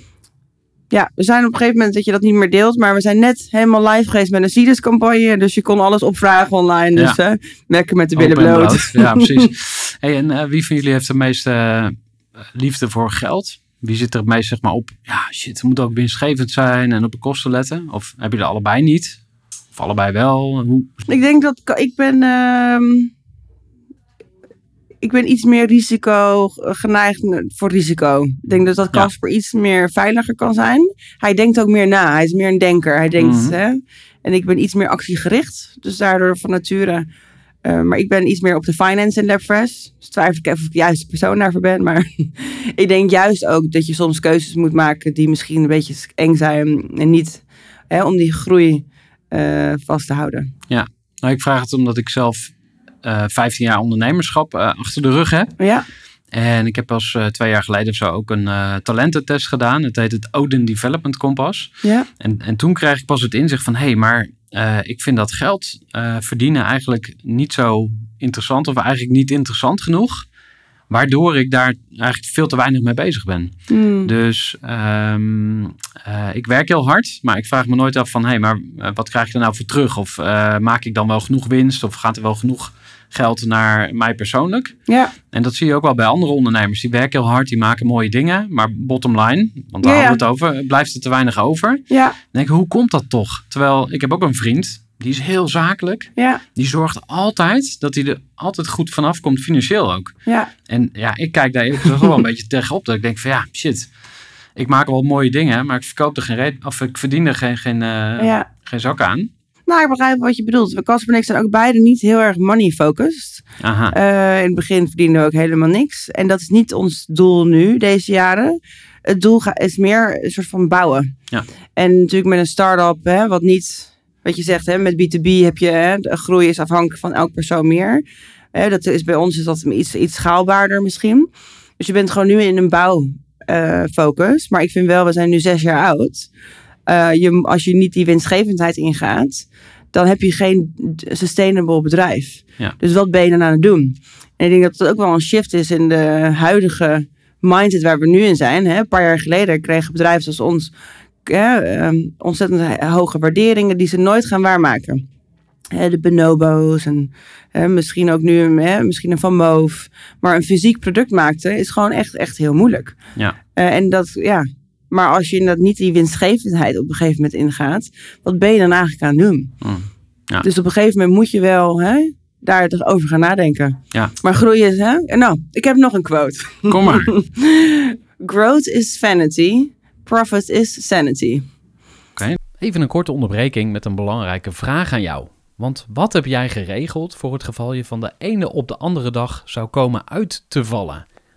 Ja, we zijn op een gegeven moment dat je dat niet meer deelt. Maar we zijn net helemaal live geweest met een Seeders campagne. Dus je kon alles opvragen online. Dus eh lekker met de billen bloot. Ja, precies. Hey, en eh, wie van jullie heeft de meeste eh, liefde voor geld? Wie zit er het meest zeg maar, op? Ja, shit, het moet ook winstgevend zijn en op de kosten letten. Of hebben jullie allebei niet? Of allebei wel? Hoe? Ik denk dat ik- ik ben. ehm, ik ben iets meer risico geneigd voor risico. Ik denk dat dat Ja. Casper iets meer veiliger kan zijn. Hij denkt ook meer na. Hij is meer een denker. Hij denkt, Mhm. hè, en ik ben iets meer actiegericht. Dus daardoor van nature. eh, maar ik ben iets meer op de finance in LabFresh. Dus twijfel ik even of ik de juiste persoon daarvoor ben. Maar ik denk juist ook dat je soms keuzes moet maken die misschien een beetje eng zijn. En niet hè, om die groei eh, vast te houden. Nou, ik vraag het omdat ik zelf eh 15 jaar ondernemerschap eh, achter de rug heb. Ja. En ik heb pas eh, twee jaar geleden of zo ook een eh, talententest gedaan. Het heet het Odin Development Compass. Ja. En, en toen kreeg ik pas het inzicht van... hé, hey, maar eh, ik vind dat geld eh, verdienen eigenlijk niet zo interessant... of eigenlijk niet interessant genoeg... waardoor ik daar eigenlijk veel te weinig mee bezig ben. Hmm. Dus ehm, eh, ik werk heel hard, maar ik vraag me nooit af van... hé, hey, maar eh, wat krijg ik er nou voor terug? Of eh, maak ik dan wel genoeg winst? Of gaat er wel genoeg geld naar mij persoonlijk? Ja, En dat zie je ook wel bij andere ondernemers. Die werken heel hard, die maken mooie dingen. Maar bottom line, want daar Ja, hadden we het over, blijft er te weinig over. ja, Dan denk ik, hoe komt dat toch? Terwijl ik heb ook een vriend, die is heel zakelijk. ja, Die zorgt altijd dat hij er altijd goed vanaf komt, financieel ook. ja, En ja, ik kijk daar gezegd wel een beetje tegenop. Dat ik denk van ja, shit. Ik maak wel mooie dingen, maar ik verkoop er geen reet, of ik verdien er geen, geen, eh, ja. geen zak aan. Nou, ik begrijp wat je bedoelt. We Casper en ik zijn ook beide niet heel erg money-focused. Aha. Eh, in het begin verdienen we ook helemaal niks. En dat is niet ons doel nu, deze jaren. Het doel is meer een soort van bouwen. Ja. En natuurlijk met een start-up, hè, wat niet, wat je zegt, hè, met B2B heb je, hè, de groei is afhankelijk van elk persoon meer. Hè, dat is bij ons is dat iets, iets schaalbaarder misschien. Dus je bent gewoon nu in een bouwfocus. maar ik vind wel, we zijn nu zes jaar oud. Eh, je, als je niet die winstgevendheid ingaat, dan heb je geen sustainable bedrijf. Ja. Dus wat ben je dan aan het doen? En ik denk dat het ook wel een shift is in de huidige mindset waar we nu in zijn. Hè? Een paar jaar geleden kregen bedrijven zoals ons ehm, ontzettend hoge waarderingen die ze nooit gaan waarmaken. De Bonobo's en hè, misschien ook nu misschien een Van Moof. Maar een fysiek product maakte is gewoon echt, echt heel moeilijk. Ja. Eh, en dat, ja. Maar als je inderdaad niet die winstgevendheid op een gegeven moment ingaat, wat ben je dan eigenlijk aan het doen? Mm. Ja. Dus op een gegeven moment moet je wel hè, daar over gaan nadenken. Ja. Maar groeien is, hè? Nou, ik heb nog een quote. Kom maar. Growth is vanity, profit is sanity. Even een korte onderbreking met een belangrijke vraag aan jou. Want wat heb jij geregeld voor het geval je van de ene op de andere dag zou komen uit te vallen?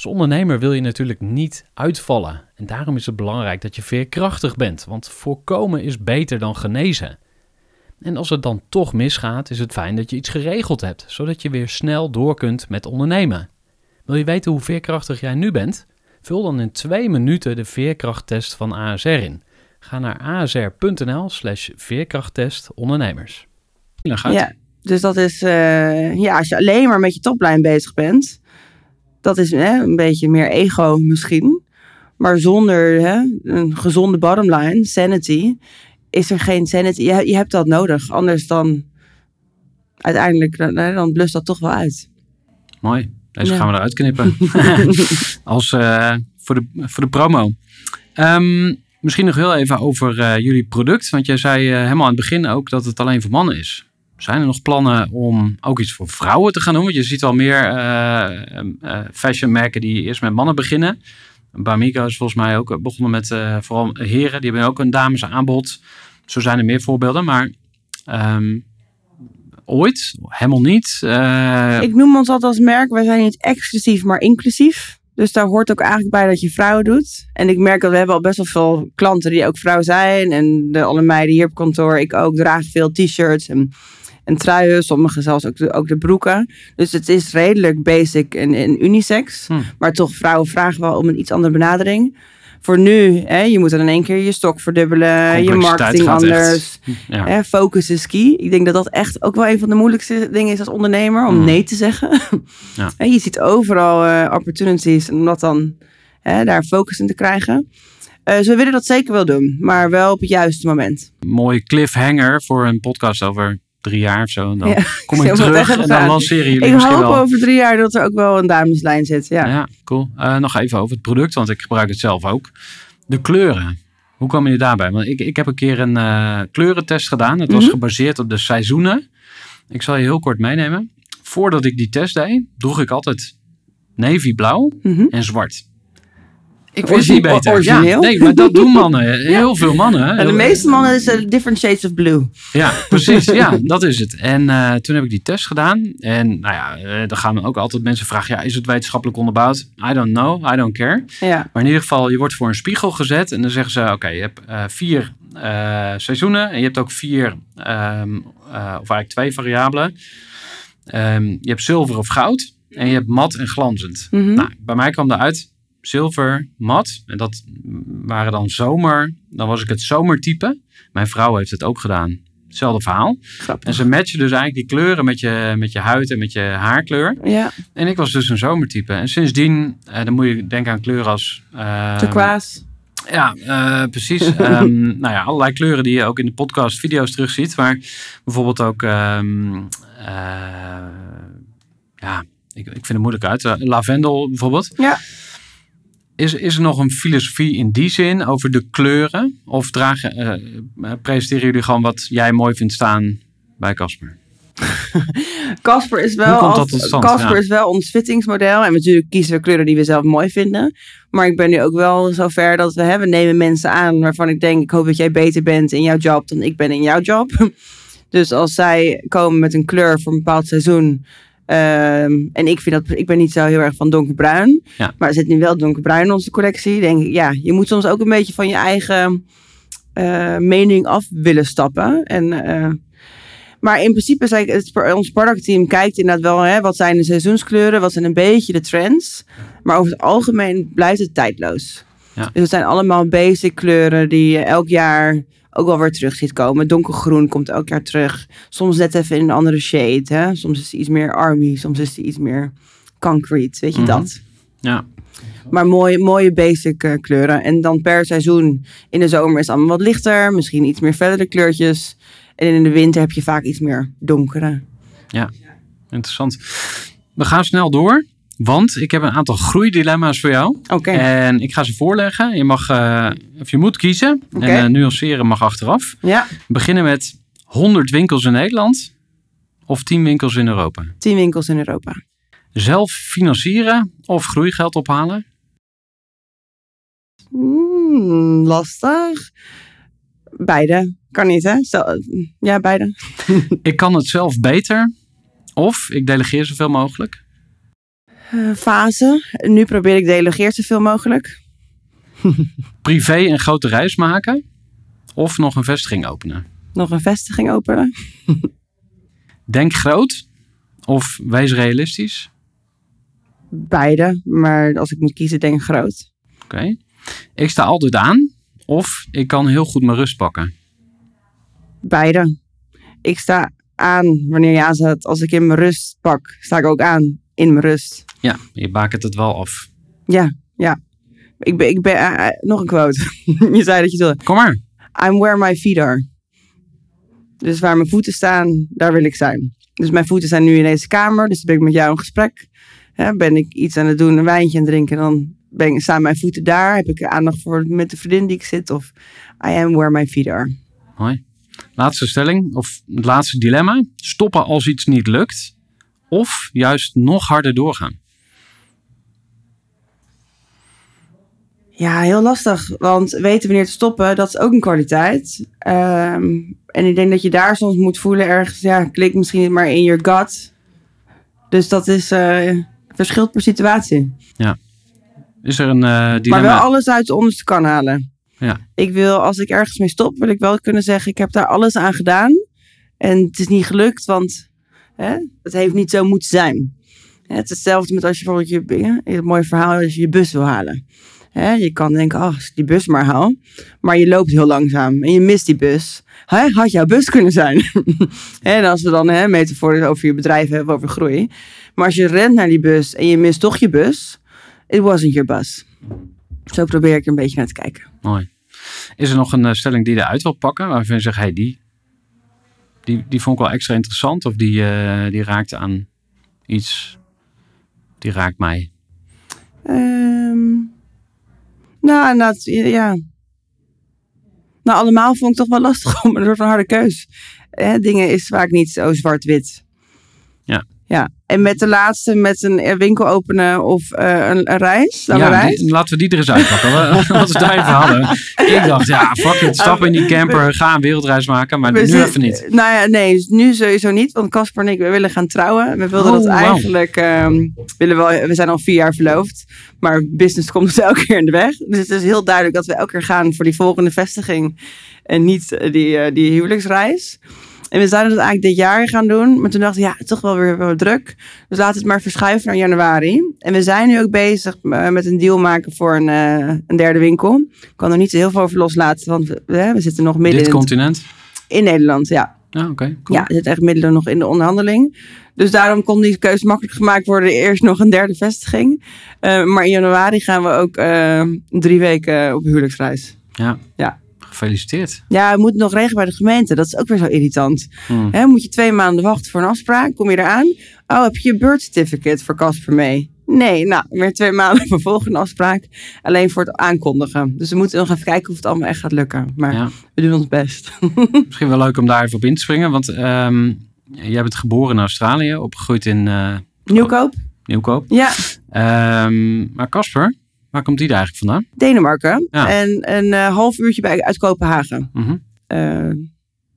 Als ondernemer wil je natuurlijk niet uitvallen. En daarom is het belangrijk dat je veerkrachtig bent, want voorkomen is beter dan genezen. En als het dan toch misgaat, is het fijn dat je iets geregeld hebt, zodat je weer snel door kunt met ondernemen. Wil je weten hoe veerkrachtig jij nu bent? Vul dan in twee minuten de veerkrachttest van ASR in. Ga naar asr.nl slash veerkrachttest ondernemers. Ja, dus dat is, eh, ja, als je alleen maar met je toplijn bezig bent, dat is hè, een beetje meer ego misschien. Maar zonder hè, een gezonde bottomline, sanity, is er geen sanity. Je, je hebt dat nodig, anders dan uiteindelijk, dan, dan blust dat toch wel uit. Mooi. Deze Ja. gaan we eruit knippen. Als, eh, voor, de, voor de promo. Ehm, misschien nog heel even over eh, jullie product. Want jij zei eh, helemaal aan het begin ook dat het alleen voor mannen is. Zijn er nog plannen om ook iets voor vrouwen te gaan doen? Want je ziet al meer eh, eh, fashion merken die eerst met mannen beginnen. Bamigo is volgens mij ook begonnen met eh, vooral heren. Die hebben ook een damesaanbod. Zo zijn er meer voorbeelden. Maar ehm, ooit? Helemaal niet? Eh, Ik noem ons altijd als merk, wij zijn niet exclusief, maar inclusief. Dus daar hoort ook eigenlijk bij dat je vrouwen doet. En ik merk dat we hebben al best wel veel klanten die ook vrouw zijn. En de, alle meiden hier op kantoor, ik ook, dragen veel t-shirts en, en truien. Sommigen zelfs ook de, ook de broeken. Dus het is redelijk basic en, en unisex. Hm. Maar toch, vrouwen vragen wel om een iets andere benadering. Voor nu, hè, je moet dan in één keer je stok verdubbelen, je marketing anders. ja. Hè, focus is key. Ik denk dat dat echt ook wel een van de moeilijkste dingen is als ondernemer. Om Mm. nee te zeggen. Ja. Je ziet overal eh, opportunities. En om dat dan hè, daar focus in te krijgen. Dus we willen dat zeker wel doen. Maar wel op het juiste moment. mooie cliffhanger voor een podcast over drie jaar of zo. En dan Ja, kom ik terug en dan lanceren jullie Ik misschien hoop wel. over drie jaar dat er ook wel een dameslijn zit. Ja. Ja, cool. Eh, nog even over het product, want ik gebruik het zelf ook. De kleuren. Hoe kwam je daarbij? Want ik, ik heb een keer een eh, kleurentest gedaan. Het was Mhm. gebaseerd op de seizoenen. Ik zal je heel kort meenemen. Voordat ik die test deed, droeg ik altijd navy blauw Mhm. en zwart. Ik wist niet beter. origineel. Ja, nee, maar dat doen mannen. Heel veel mannen. En de meeste mannen is eh, different shades of blue. Ja, precies. Ja, dat is het. En eh, toen heb ik die test gedaan. En nou ja, eh, dan gaan ook altijd mensen vragen: ja, is het wetenschappelijk onderbouwd? I don't know, I don't care. Ja. Maar in ieder geval, je wordt voor een spiegel gezet. En dan zeggen ze: oké, je hebt eh, vier eh, seizoenen. En je hebt ook vier, ehm, eh, of eigenlijk twee variabelen. Ehm, je hebt zilver of goud. En je hebt mat en glanzend. Mhm. Nou, bij mij kwam eruit zilver, mat. En dat waren dan zomer. Dan was ik het zomertype. Mijn vrouw heeft het ook gedaan. Hetzelfde verhaal. Grappig. En ze matchen dus eigenlijk die kleuren met je, met je huid en met je haarkleur. Ja, En ik was dus een zomertype. En sindsdien, eh, dan moet je denken aan kleuren als... eh, turquoise. Ja, eh, precies. Ehm, nou ja, allerlei kleuren die je ook in de podcast video's terugziet. Maar bijvoorbeeld ook... ehm, eh, ja, ik, ik vind het moeilijk uit. Lavendel bijvoorbeeld. Ja. Is, is er nog een filosofie in die zin over de kleuren? Of dragen, eh, presenteren jullie gewoon wat jij mooi vindt staan bij Casper? Casper is wel? Casper Ja. is wel ons fittingsmodel. En natuurlijk kiezen we kleuren die we zelf mooi vinden. Maar ik ben nu ook wel zover dat we, hè, we nemen mensen aan waarvan ik denk, ik hoop dat jij beter bent in jouw job dan ik ben in jouw job. Dus als zij komen met een kleur voor een bepaald seizoen. Ehm, en ik vind dat ik ben niet zo heel erg van donkerbruin. Ja. Maar er zit nu wel donkerbruin in onze collectie. Denk ik, ja, je moet soms ook een beetje van je eigen eh, mening af willen stappen. En eh, maar in principe is eigenlijk het, ons productteam kijkt inderdaad wel, hè, wat zijn de seizoenskleuren, wat zijn een beetje de trends. Maar over het algemeen blijft het tijdloos. Ja. Dus het zijn allemaal basic kleuren die je elk jaar ook wel weer terug ziet komen. Donkergroen komt elk jaar terug. Soms net even in een andere shade. Hè? Soms is het iets meer army, soms is het iets meer concrete. Weet je Mhm. dat? Ja, Maar mooie, mooie basic eh, kleuren. En dan per seizoen. In de zomer is het allemaal wat lichter. Misschien iets meer fellere kleurtjes. En in de winter heb je vaak iets meer donkere. interessant. We gaan snel door. Want ik heb een aantal groeidilemma's voor jou. Oké. En ik ga ze voorleggen. Je mag, eh, of je moet kiezen. En eh, nuanceren mag achteraf. Ja. We beginnen met 100 winkels in Nederland. of 10 winkels in Europa? Tien winkels in Europa. Zelf financieren of groeigeld ophalen? Hmm, lastig. Beide. Kan niet, hè? Stel, ja, beide. Ik kan het zelf beter of ik delegeer zoveel mogelijk? Eh, fase. Nu probeer ik delegeer zoveel mogelijk. Privé een grote reis maken of nog een vestiging openen? Nog een vestiging openen. Denk groot of wees realistisch? Beide. Maar als ik moet kiezen, denk groot. Oké. Ik sta altijd aan of ik kan heel goed mijn rust pakken. Beide. Ik sta aan wanneer je aanzet. Als ik in mijn rust pak, sta ik ook aan in mijn rust. Ja, je bakent het wel af. Ja, ja. Ik ben, ik ben eh, eh, nog een quote. je zei dat je wilde. Kom maar. I'm where my feet are. Dus waar mijn voeten staan, daar wil ik zijn. Dus mijn voeten zijn nu in deze kamer, dus dan ben ik met jou in gesprek. Ben ik iets aan het doen, een wijntje aan het drinken, dan ben ik, staan mijn voeten daar. Heb ik aandacht voor met de vriendin die ik zit. Of I am where my feet are. Mooi. Laatste stelling of het laatste dilemma. Stoppen als iets niet lukt of juist nog harder doorgaan. Ja, heel lastig. Want weten wanneer te stoppen, dat is ook een kwaliteit. Ehm, en ik denk dat je daar soms moet voelen ergens, ja, klik misschien maar in je gut. Dus dat is, eh, verschilt per situatie. Is er een eh dilemma? Maar wel alles uit de onderste kan halen. Ja. Ik wil, als ik ergens mee stop, wil ik wel kunnen zeggen, ik heb daar alles aan gedaan. En het is niet gelukt, want hè, het heeft niet zo moeten zijn. Het is hetzelfde met als je bijvoorbeeld je, een mooi verhaal, als je je bus wil halen. Hè, je kan denken, oh, ik die bus maar haal. Maar je loopt heel langzaam en je mist die bus. Hè, had jouw bus kunnen zijn. en als we dan hè, metafoor over je bedrijf hebben, over groei. Maar als je rent naar die bus en je mist toch je bus. It wasn't your bus. Zo probeer ik er een beetje naar te kijken. Mooi. Is er nog een eh, stelling die je eruit wil pakken waarvan je zegt, hey, die, die, die vond ik wel extra interessant of die, eh, die raakte aan iets, die raakt mij. Ehm nou, inderdaad, ja. Nou, allemaal vond ik toch wel lastig om een soort van harde keus. Dingen is vaak niet zo zwart-wit. Ja. En met de laatste, met een eh, winkel openen of eh, een, een reis, lange ja, reis. die- laten we die er eens uitpakken. Wat- we daar even hadden. Ik dacht, ja, fuck it, stap in die camper, ga een wereldreis maken, maar We nu even niet. Nou ja, nee, nu sowieso niet. Want Casper en ik, we willen gaan trouwen. We wilden Oh, dat wauw. eigenlijk, ehm, willen wel, we zijn al vier jaar verloofd. Maar business komt dus elke keer in de weg. Dus het is heel duidelijk dat we elke keer gaan voor die volgende vestiging. En niet eh, die, die huwelijksreis. En we zouden dat eigenlijk dit jaar gaan doen. Maar toen dachten we, ja, toch wel weer wel druk. Dus laten we het maar verschuiven naar januari. En we zijn nu ook bezig eh, met een deal maken voor een, eh, een derde winkel. Ik kan er niet zo heel veel over loslaten, want we, we zitten nog midden Dit in, het- continent? in Nederland. Ja, Ja, oké. cool. ja, er zitten echt middelen nog in de onderhandeling. Dus daarom kon die keuze makkelijk gemaakt worden. Eerst nog een derde vestiging. Eh, maar in januari gaan we ook drie weken op huwelijksreis. Ja. Ja. Gefeliciteerd. Ja, we moeten nog regelen bij de gemeente. Dat is ook weer zo irritant. Hmm. Hè, moet je twee maanden wachten voor een afspraak? Kom je eraan? Oh, heb je je birth certificate voor Casper mee? Nee, nou, weer twee maanden voor volgende afspraak. Alleen voor het aankondigen. Dus we moeten nog even kijken of het allemaal echt gaat lukken. Maar Ja. we doen ons best. Misschien wel leuk om daar even op in te springen, want ehm, jij bent geboren in Australië, opgegroeid in eh, Nieuwkoop? Nieuwkoop. Ja, Ehm, maar Casper, waar komt die eigenlijk vandaan? Denemarken. Ja. En een eh, half uurtje bij, uit Kopenhagen. Mhm. Eh,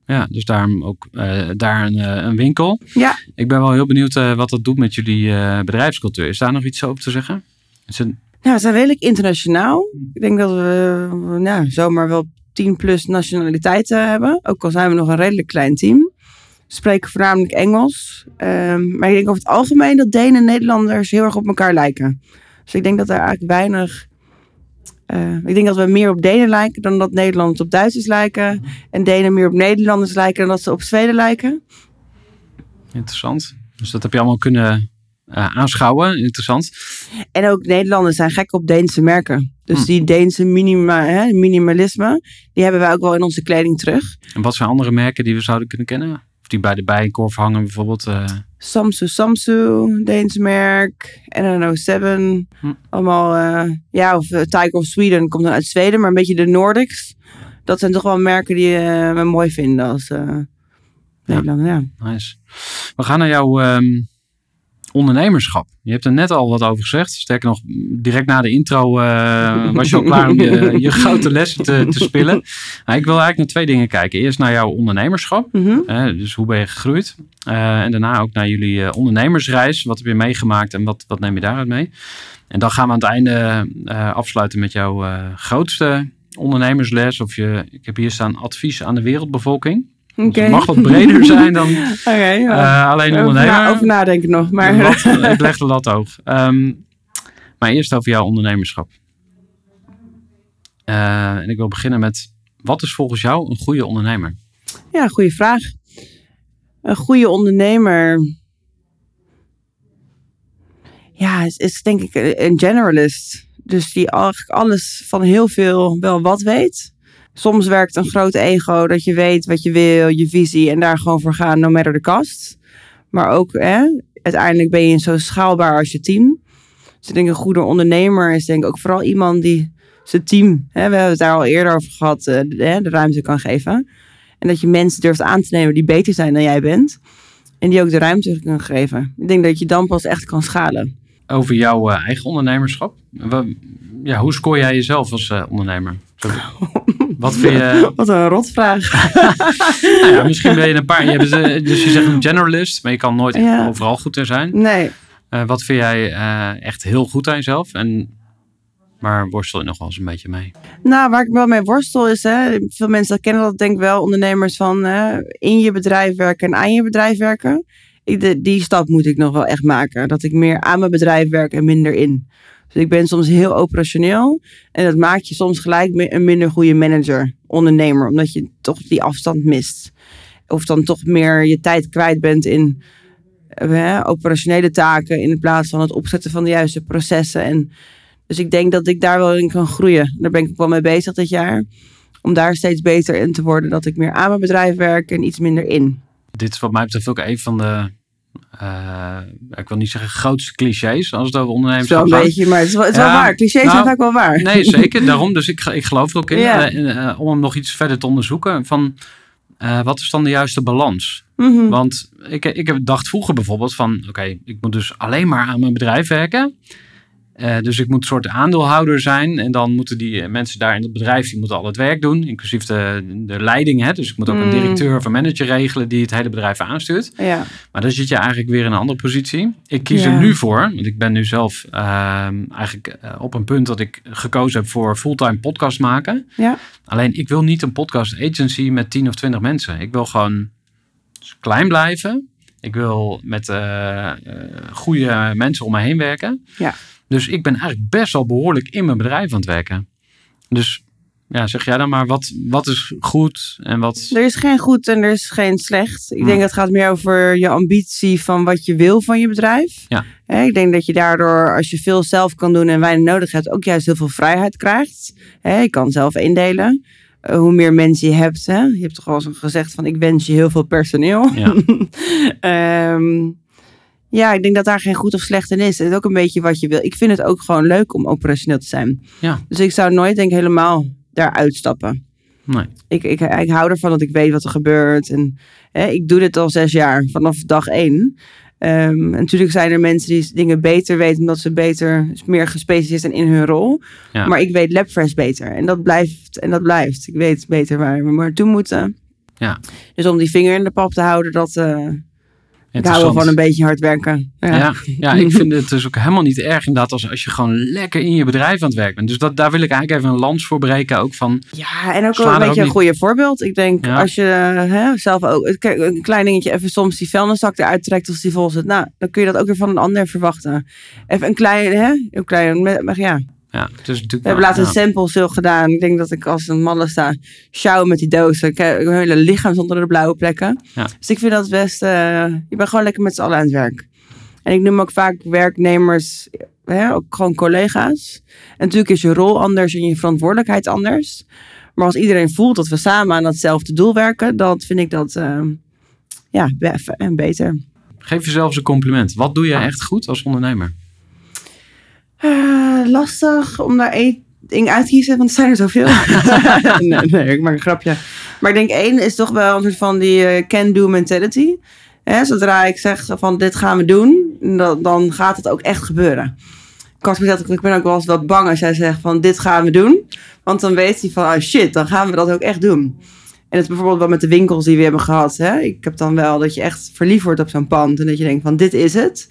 Ja, dus daarom ook eh, daar een, een winkel. Ja. Ik ben wel heel benieuwd wat dat doet met jullie bedrijfscultuur. Is daar nog iets over te zeggen? Is het, nou, we zijn redelijk internationaal. Ik denk dat we nou, zomaar wel 10 plus nationaliteiten hebben. Ook al zijn we nog een redelijk klein team. We spreken voornamelijk Engels. Ehm, maar ik denk over het algemeen dat Denen en Nederlanders heel erg op elkaar lijken. Dus ik denk dat er eigenlijk weinig... eh, ik denk dat we meer op Denen lijken dan dat Nederlanders op Duitsers lijken. En Denen meer op Nederlanders lijken dan dat ze op Zweden lijken. interessant. Dus dat heb je allemaal kunnen eh, aanschouwen. Interessant. En ook Nederlanders zijn gek op Deense merken. Dus Hm. die Deense minima, hè, minimalisme, die hebben wij ook wel in onze kleding terug. En wat zijn andere merken die we zouden kunnen kennen? Of die bij de bijenkorf hangen bijvoorbeeld? eh, Samsu Samsu, Deense merk, NNO7, Hm. allemaal, eh, ja, of uh, Tiger of Sweden komt dan uit Zweden, maar een beetje de Nordics. Dat zijn toch wel merken die eh, we mooi vinden als eh Nederlander, ja. Nice. We gaan naar jouw ehm, ondernemerschap. Je hebt er net al wat over gezegd. Sterker nog, direct na de intro eh, was je al klaar om je, je grote lessen te, te spillen. Nou, ik wil eigenlijk naar twee dingen kijken. Eerst naar jouw ondernemerschap. Mhm. Eh, dus hoe ben je gegroeid? Eh, en daarna ook naar jullie ondernemersreis. Wat heb je meegemaakt en wat, wat neem je daaruit mee? En dan gaan we aan het einde afsluiten met jouw grootste ondernemersles. Of je, ik heb hier staan advies aan de wereldbevolking. Dus het mag wat breder zijn dan Oké, ja. eh, alleen over, ondernemer. na- over nadenken nog. Maar lat- ik leg de lat hoog. Ehm, maar eerst over jouw ondernemerschap. Eh, en ik wil beginnen met, wat is volgens jou een goede ondernemer? ja, goede vraag. Een goede ondernemer. Ja, is, is denk ik een een generalist. Dus die eigenlijk alles van heel veel wel wat weet. Soms werkt een groot ego dat je weet wat je wil, je visie en daar gewoon voor gaan, no matter the cost. Maar ook, hè, uiteindelijk ben je zo schaalbaar als je team. Dus ik denk een goede ondernemer is denk ik ook vooral iemand die zijn team, hè, we hebben het daar al eerder over gehad, eh, de, ruimte kan geven. En dat je mensen durft aan te nemen die beter zijn dan jij bent. En die ook de ruimte kan geven. Ik denk dat je dan pas echt kan schalen. Over jouw eh, eigen ondernemerschap. Ja, hoe scoor jij jezelf als eh, ondernemer? Wat vind je... Wat een rotvraag. nou ja, misschien ben je een paar... Je hebt, eh, dus je zegt een generalist, maar je kan nooit Ja. overal goed in zijn. Nee. Eh, wat vind jij eh, echt heel goed aan jezelf? En waar worstel je nog wel eens een beetje mee? Nou, waar ik wel mee worstel is, hè, veel mensen kennen dat denk ik wel, ondernemers van hè, in je bedrijf werken en aan je bedrijf werken. Ik, de, die stap moet ik nog wel echt maken. Dat ik meer aan mijn bedrijf werk en minder in. Dus ik ben soms heel operationeel. En dat maakt je soms gelijk een minder goede manager, ondernemer. Omdat je toch die afstand mist. Of dan toch meer je tijd kwijt bent in eh, hè, operationele taken. In plaats van het opzetten van de juiste processen. En dus ik denk dat ik daar wel in kan groeien. Daar ben ik wel mee bezig dit jaar. Om daar steeds beter in te worden. Dat ik meer aan mijn bedrijf werk en iets minder in. Dit is wat mij betreft ook een van de, eh, ik wil niet zeggen grootste clichés als het over ondernemerschap een gaat. beetje, maar het is wel, het is wel Ja, waar. Clichés nou, zijn vaak wel waar. Nee, zeker. Daarom, dus ik, ik geloof er ook in. Ja. Eh, eh, om hem nog iets verder te onderzoeken. Van, wat is dan de juiste balans? Mhm. Want ik, ik heb dacht vroeger bijvoorbeeld van... Oké, ik moet dus alleen maar aan mijn bedrijf werken. Eh, dus ik moet een soort aandeelhouder zijn. En dan moeten die eh, mensen daar in het bedrijf... die moeten al het werk doen. Inclusief de, de leiding. Hè? Dus ik moet ook een Mm. directeur of een manager regelen... die het hele bedrijf aanstuurt. Ja. Maar dan zit je eigenlijk weer in een andere positie. Ik kies Ja. er nu voor, want ik ben nu zelf ehm, eigenlijk eh, op een punt dat ik gekozen heb voor fulltime podcast maken. Ja. Alleen ik wil niet een podcast agency met 10 of 20 mensen. Ik wil gewoon klein blijven. Ik wil met goede mensen om me heen werken. Ja. Dus ik ben eigenlijk best wel behoorlijk in mijn bedrijf aan het werken. Dus ja, zeg jij dan maar, wat, wat is goed en wat... Er is geen goed en er is geen slecht. Ik Hmm. denk dat het gaat meer over je ambitie van wat je wil van je bedrijf. Ja. Ik denk dat je daardoor, als je veel zelf kan doen en weinig nodig hebt, ook juist heel veel vrijheid krijgt. Je kan zelf indelen. Eh, hoe meer mensen je hebt. Je hebt toch al eens gezegd van ik wens je heel veel personeel. Ja. Ehm, ja, ik denk dat daar geen goed of slecht in is. Het is ook een beetje wat je wil. Ik vind het ook gewoon leuk om operationeel te zijn. Ja. Dus ik zou nooit denk ik helemaal daaruit stappen. Nee. Ik, ik, ik hou ervan dat ik weet wat er gebeurt. En hè, ik doe dit al zes jaar, vanaf dag één. Ehm, natuurlijk zijn er mensen die dingen beter weten, omdat ze beter, meer gespecialiseerd zijn in hun rol. Ja. Maar ik weet LabFresh beter. En dat blijft, en dat blijft. Ik weet beter waar we naartoe moeten. Ja. Dus om die vinger in de pap te houden, dat, eh, ik hou wel van een beetje hard werken. Ja. Ja, ja, ik vind het dus ook helemaal niet erg inderdaad als, als je gewoon lekker in je bedrijf aan het werk bent. Dus dat, daar wil ik eigenlijk even een lans voor breken. Ook van, Ja, en ook een beetje een goede voorbeeld. Ik denk, Ja. als je hè, zelf ook... Kijk, een klein dingetje, even soms die vuilniszak eruit trekt als die vol zit. Nou, dan kun je dat ook weer van een ander verwachten. Even een klein, hè? Een klein, ja. Ja, natuurlijk We hebben laatst een sample stil gedaan. Ik denk dat ik als een malle sta, sjouwen met die dozen. Ik heb Mijn hele lichaam onder de blauwe plekken. Dus ik vind dat best... eh, je bent gewoon lekker met z'n allen aan het werk. En ik noem ook vaak werknemers, hè, ook gewoon collega's. En natuurlijk is je rol anders en je verantwoordelijkheid anders. Maar als iedereen voelt dat we samen aan datzelfde doel werken, dan vind ik dat eh, ja, beter. Geef jezelf een compliment. Wat doe je echt goed als ondernemer? Eh, lastig om daar één ding uit te kiezen, want er zijn er zoveel. nee, nee, ik maak een grapje. Maar ik denk één is toch wel een soort van die eh, can-do mentality. Hè, zodra ik zeg van dit gaan we doen, dan, dan gaat het ook echt gebeuren. Casper zegt ook, ik ben ook wel eens wat bang als jij zegt van dit gaan we doen. Want dan weet hij van, oh shit, dan gaan we dat ook echt doen. En het is bijvoorbeeld wel met de winkels die we hebben gehad. Hè? Ik heb dan wel dat je echt verliefd wordt op zo'n pand. En dat je denkt van, dit is het.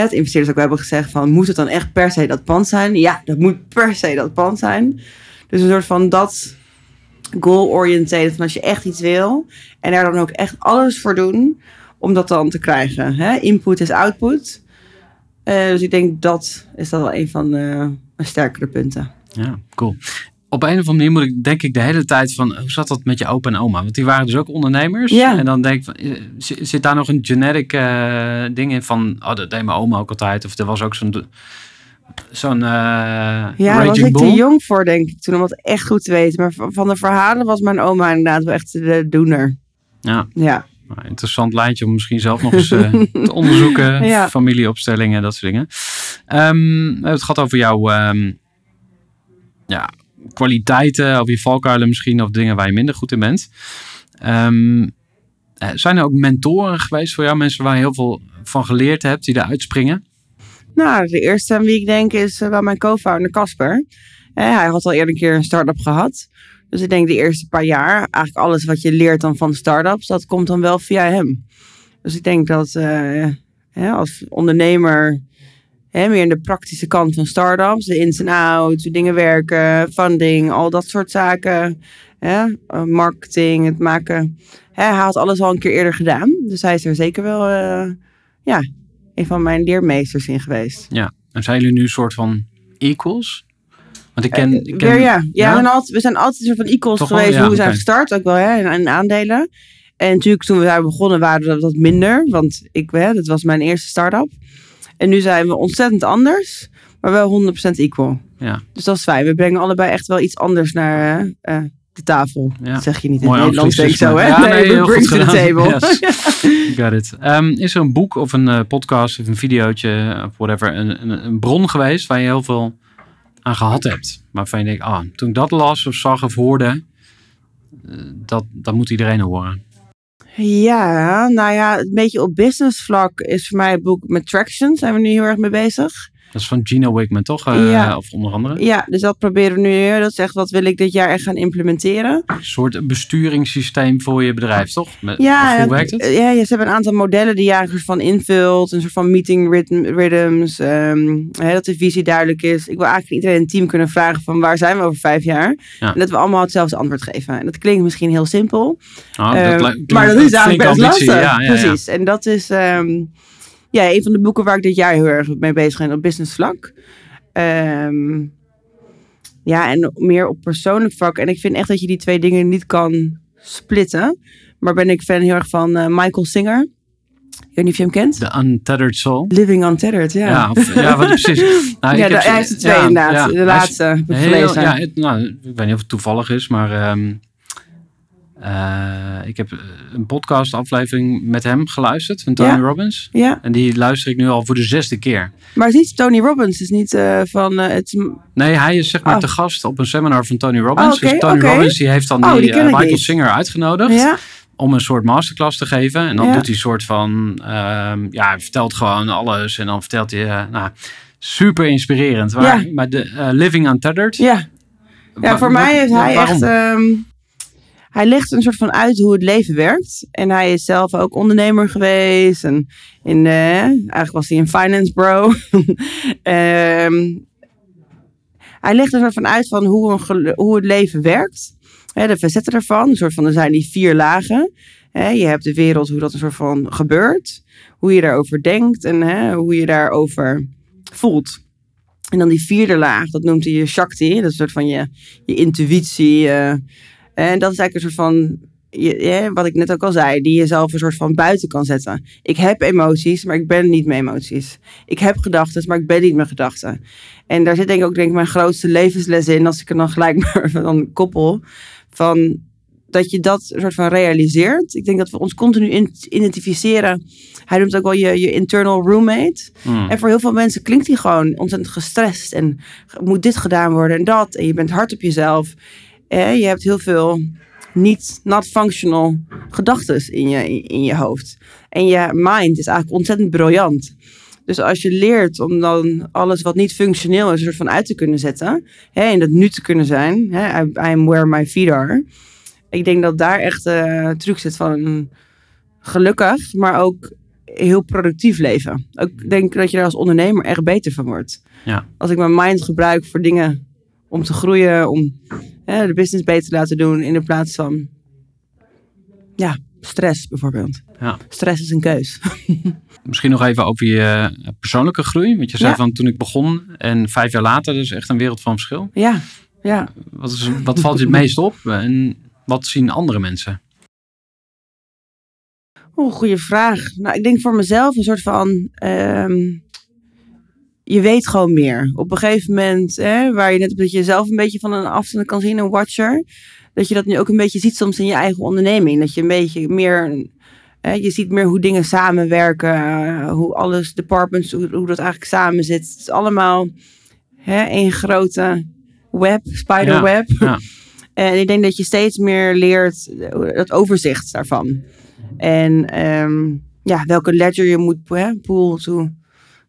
Het investeerders ook hebben gezegd van, moet het dan echt per se dat pand zijn? Ja, dat moet per se dat pand zijn. Dus een soort van dat goal-oriented. Van als je echt iets wil. En daar dan ook echt alles voor doen om dat dan te krijgen. Hè? Input is output. Eh, dus ik denk dat is dat wel een van de mijn sterkere punten. Ja, cool. Op een of andere manier moet ik, denk ik de hele tijd van, hoe zat dat met je opa en oma? Want die waren dus ook ondernemers. Ja. En dan denk ik, van, eh, zit daar nog een genetic eh, ding in van, oh, dat deed mijn oma ook altijd. Of er was ook zo'n, zo'n eh Ja, daar was ik te bull. jong voor, denk ik, toen om dat echt goed te weten. Maar van de verhalen was mijn oma inderdaad wel echt de doener. Ja, Ja, nou, interessant lijntje om misschien zelf nog eens te onderzoeken. Ja. Familieopstellingen, dat soort dingen. Ehm, we hebben het gehad over jouw ehm, ja, kwaliteiten, over je valkuilen misschien, of dingen waar je minder goed in bent. Ehm, eh, zijn er ook mentoren geweest voor jou, mensen waar je heel veel van geleerd hebt, die eruit springen? nou, de eerste aan wie ik denk is eh, wel mijn co-founder Casper. Hij had al eerder een keer een start-up gehad. Dus ik denk de eerste paar jaar, eigenlijk alles wat je leert dan van start-ups, dat komt dan wel via hem. Dus ik denk dat eh, als ondernemer hè, meer in de praktische kant van start-ups, de ins en outs, hoe dingen werken, funding, al dat soort zaken, hè, eh, marketing, het maken. Hè, hij had alles al een keer eerder gedaan. Dus hij is er zeker wel eh, ja, een van mijn leermeesters in geweest. En zijn jullie nu een soort van equals? Want ik ken... ik ken Weer, ja, ja, Ja? We, zijn altijd, we zijn altijd een soort van equals Toch wel? geweest Ja, hoe we zijn gestart. Ook wel hè, in, aandelen. En natuurlijk toen we daar begonnen waren we wat minder. Want ik, hè, dat was mijn eerste start-up. En nu zijn we ontzettend anders. Maar wel 100% equal. Ja. Dus dat is fijn. We brengen allebei echt wel iets anders naar eh, eh, de tafel. Ja. Dat zeg je niet in Mooi het Nederlands, denk ik zo. Hè? Ja, nee, we heel goed to the gedaan. table. Yes. Got it. Ehm, is er een boek of een eh, podcast of een videootje of whatever, een, een, een bron geweest waar je heel veel aan gehad hebt? Waarvan je denkt, ah, toen ik dat las of zag of hoorde, dat, dat moet iedereen horen. Ja, nou ja, een beetje op business vlak is voor mij het boek met Traction. Zijn we nu heel erg mee bezig. Dat is van Gino Wickman, toch? Eh, Ja. Of onder andere. Ja, dus dat proberen we nu. Dat is echt wat wil ik dit jaar echt gaan implementeren. Een soort besturingssysteem voor je bedrijf, toch? Met, Ja, hoe werkt het? Ja, ja, ze hebben een aantal modellen die je eigenlijk van invult. Een soort van meeting rhythm, rhythms. ehm, hè, dat de visie duidelijk is. Ik wil eigenlijk iedereen in het team kunnen vragen van waar zijn we over vijf jaar? Ja. En dat we allemaal hetzelfde antwoord geven. En dat klinkt misschien heel simpel. Ah, Ehm, lijkt- maar dat is eigenlijk best lastig. Ja, ja, ja. Precies. En dat is ehm, ja, een van de boeken waar ik dit jaar heel erg mee bezig ben op business vlak. Ehm, ja, en meer op persoonlijk vlak. En ik vind echt dat je die twee dingen niet kan splitten. Maar ben ik fan heel erg van eh, Michael Singer. Ik weet niet of je hem kent. The Untethered Soul. Living Untethered, ja. Ja, of- ja wat precies. Nou, Ja, heb de, hij er twee ja, inderdaad. ja. de laatste Heel- ja, het- nou, ik weet niet of het toevallig is, maar ehm, eh, ik heb eh, een podcast-aflevering met hem geluisterd, van Tony Ja. Robbins. Ja, En die luister ik nu al voor de zesde keer. maar het is niet Tony Robbins. Het is niet eh, van... het is, Nee, hij is zeg maar Oh. te gast op een seminar van Tony Robbins. Oh, dus Tony. Robbins die heeft dan Oh, die, Michael niet. Singer uitgenodigd ja, om een soort masterclass te geven. En dan doet hij een soort van, ehm, ja, hij vertelt gewoon alles. En dan vertelt hij, nou, super inspirerend. Maar, de Living Untethered. ja. Ja, voor mij ja, hij echt... ehm, hij legt een soort van uit hoe het leven werkt. En hij is zelf ook ondernemer geweest. En in, eh, eigenlijk was hij een finance bro. Ehm, hij legt er soort van uit van hoe, een hoe het leven werkt. De facetten ervan. Een soort van, er zijn die vier lagen. Je hebt de wereld, hoe dat een soort van gebeurt. Hoe je daarover denkt en hoe je daarover voelt. En dan die vierde laag, dat noemt hij je Shakti. Dat is een soort van je, je intuïtie. eh. En dat is eigenlijk een soort van, je, wat ik net ook al zei, die je zelf een soort van buiten kan zetten. Ik heb emoties, maar ik ben niet mijn emoties. Ik heb gedachten, maar ik ben niet mijn gedachten. En daar zit denk ik ook denk ik, mijn grootste levensles in, als ik er dan gelijk maar dan koppel. Van dat je dat een soort van realiseert. Ik denk dat we ons continu in- identificeren. Hij noemt ook wel je, je internal roommate. Hmm. En voor heel veel mensen klinkt die gewoon ontzettend gestrest. En moet dit gedaan worden en dat. En je bent hard op jezelf. Eh, je hebt heel veel niet not functional gedachten in je, in je hoofd. En je mind is eigenlijk ontzettend briljant. Dus als je leert om dan alles wat niet functioneel is, een soort van uit te kunnen zetten. Hè, en dat nu te kunnen zijn. Hè, I, I'm where my feet are. Ik denk dat daar echt de truc zit van gelukkig, maar ook heel productief leven. Ik denk dat je daar als ondernemer echt beter van wordt. Ja. Als ik mijn mind gebruik voor dingen om te groeien, om hè, de business beter te laten doen, in de plaats van ja, stress bijvoorbeeld. Ja. Stress is een keus. Misschien nog even over je eh, persoonlijke groei. Want je zei Ja. van toen ik begon en vijf jaar later, dus echt een wereld van verschil. Ja, ja. Wat, is, wat valt je het meest op en wat zien andere mensen? Oh, goede vraag. Nou, ik denk voor mezelf een soort van. ehm, je weet gewoon meer. Op een gegeven moment, hè, waar je net dat je jezelf een beetje van een afstand kan zien, een watcher. Dat je dat nu ook een beetje ziet soms in je eigen onderneming. Dat je een beetje meer. Hè, je ziet meer hoe dingen samenwerken. eh, hoe alles, departments, hoe, hoe dat eigenlijk samen zit. Het is allemaal hè, één grote web, spiderweb. Ja. En ik denk dat je steeds meer leert eh, het overzicht daarvan. En ehm, ja, welke ledger je moet hè, pool to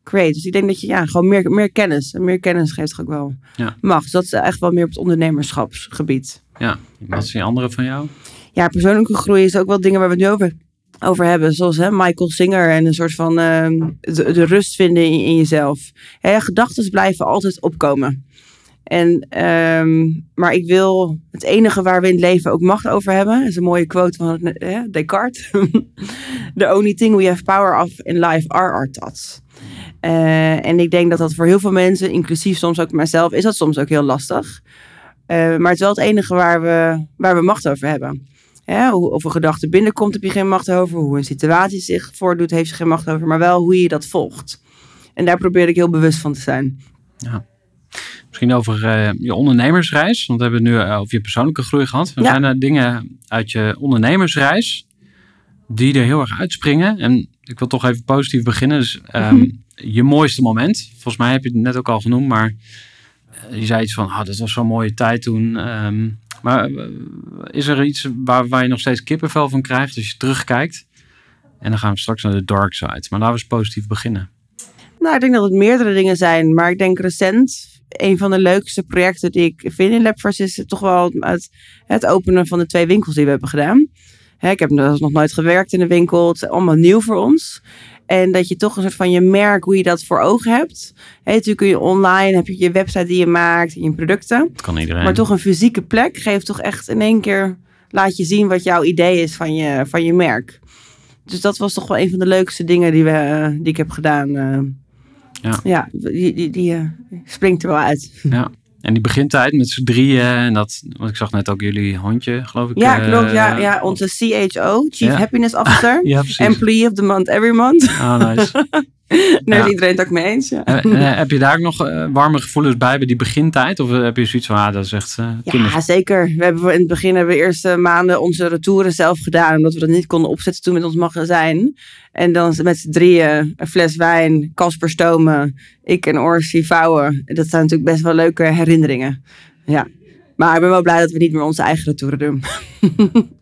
create. Dus ik denk dat je ja, gewoon meer, meer kennis. En meer kennis geeft ook wel Ja. macht. Dus dat is echt wel meer op het ondernemerschapsgebied. Ja, wat zien anderen van jou? Ja, persoonlijke groei is ook wel dingen waar we het nu over, over hebben. Zoals hè, Michael Singer en een soort van ehm, de, de rust vinden in, in jezelf. Gedachten blijven altijd opkomen. En, ehm, maar ik wil het enige waar we in het leven ook macht over hebben, is een mooie quote van eh, Descartes. The only thing we have power of in life are our thoughts. Eh, en ik denk dat dat voor heel veel mensen, inclusief soms ook mijzelf, is dat soms ook heel lastig. Eh, maar het is wel het enige waar we, waar we macht over hebben. Hoe, of een gedachte binnenkomt, heb je geen macht over. Hoe een situatie zich voordoet, heeft je geen macht over. Maar wel hoe je dat volgt. En daar probeer ik heel bewust van te zijn. Misschien over eh, je ondernemersreis. Want we hebben het nu over je persoonlijke groei gehad. Er Ja. zijn er dingen uit je ondernemersreis die er heel erg uitspringen. En ik wil toch even positief beginnen. Dus ehm, je mooiste moment. Volgens mij heb je het net ook al genoemd. Maar eh, je zei iets van, ah, dat was zo'n mooie tijd toen. Ehm, maar eh, is er iets waar, waar je nog steeds kippenvel van krijgt als je terugkijkt? En dan gaan we straks naar de dark side. Maar laten we eens positief beginnen. Nou, ik denk dat het meerdere dingen zijn. Maar ik denk recent, een van de leukste projecten die ik vind in Labverse is toch wel het, het openen van de twee winkels die we hebben gedaan. Ik heb nog nooit gewerkt in de winkel. Het is allemaal nieuw voor ons. En dat je toch een soort van je merk, hoe je dat voor ogen hebt. Natuurlijk kun je online, heb je je website die je maakt, en je producten. Dat kan iedereen. Maar toch een fysieke plek geeft toch echt in één keer, laat je zien wat jouw idee is van je, van je merk. Dus dat was toch wel een van de leukste dingen die, we, eh, die ik heb gedaan. eh. Ja. ja, die, die, die eh, springt er wel uit. Ja. En die begintijd met z'n drieën. En dat, want ik zag net ook jullie hondje, geloof ik. Ja, eh, klopt. Ja, ja, onze CHO, Chief Ja. Happiness Officer. Ja, precies. Employee of the month every month. Ah, nice. Daar is iedereen het ook mee eens. Eh, heb je daar ook nog eh, warme gevoelens bij bij die begintijd? Of heb je zoiets van, ah, dat is echt eh? Ja, zeker. We hebben in het begin hebben we eerste maanden onze retouren zelf gedaan. Omdat we dat niet konden opzetten toen met ons magazijn. En dan met z'n drieën een fles wijn, Casper stomen, ik en Orsi vouwen. Dat zijn natuurlijk best wel leuke herinneringen. Ja. Maar ik ben wel blij dat we niet meer onze eigen retouren doen.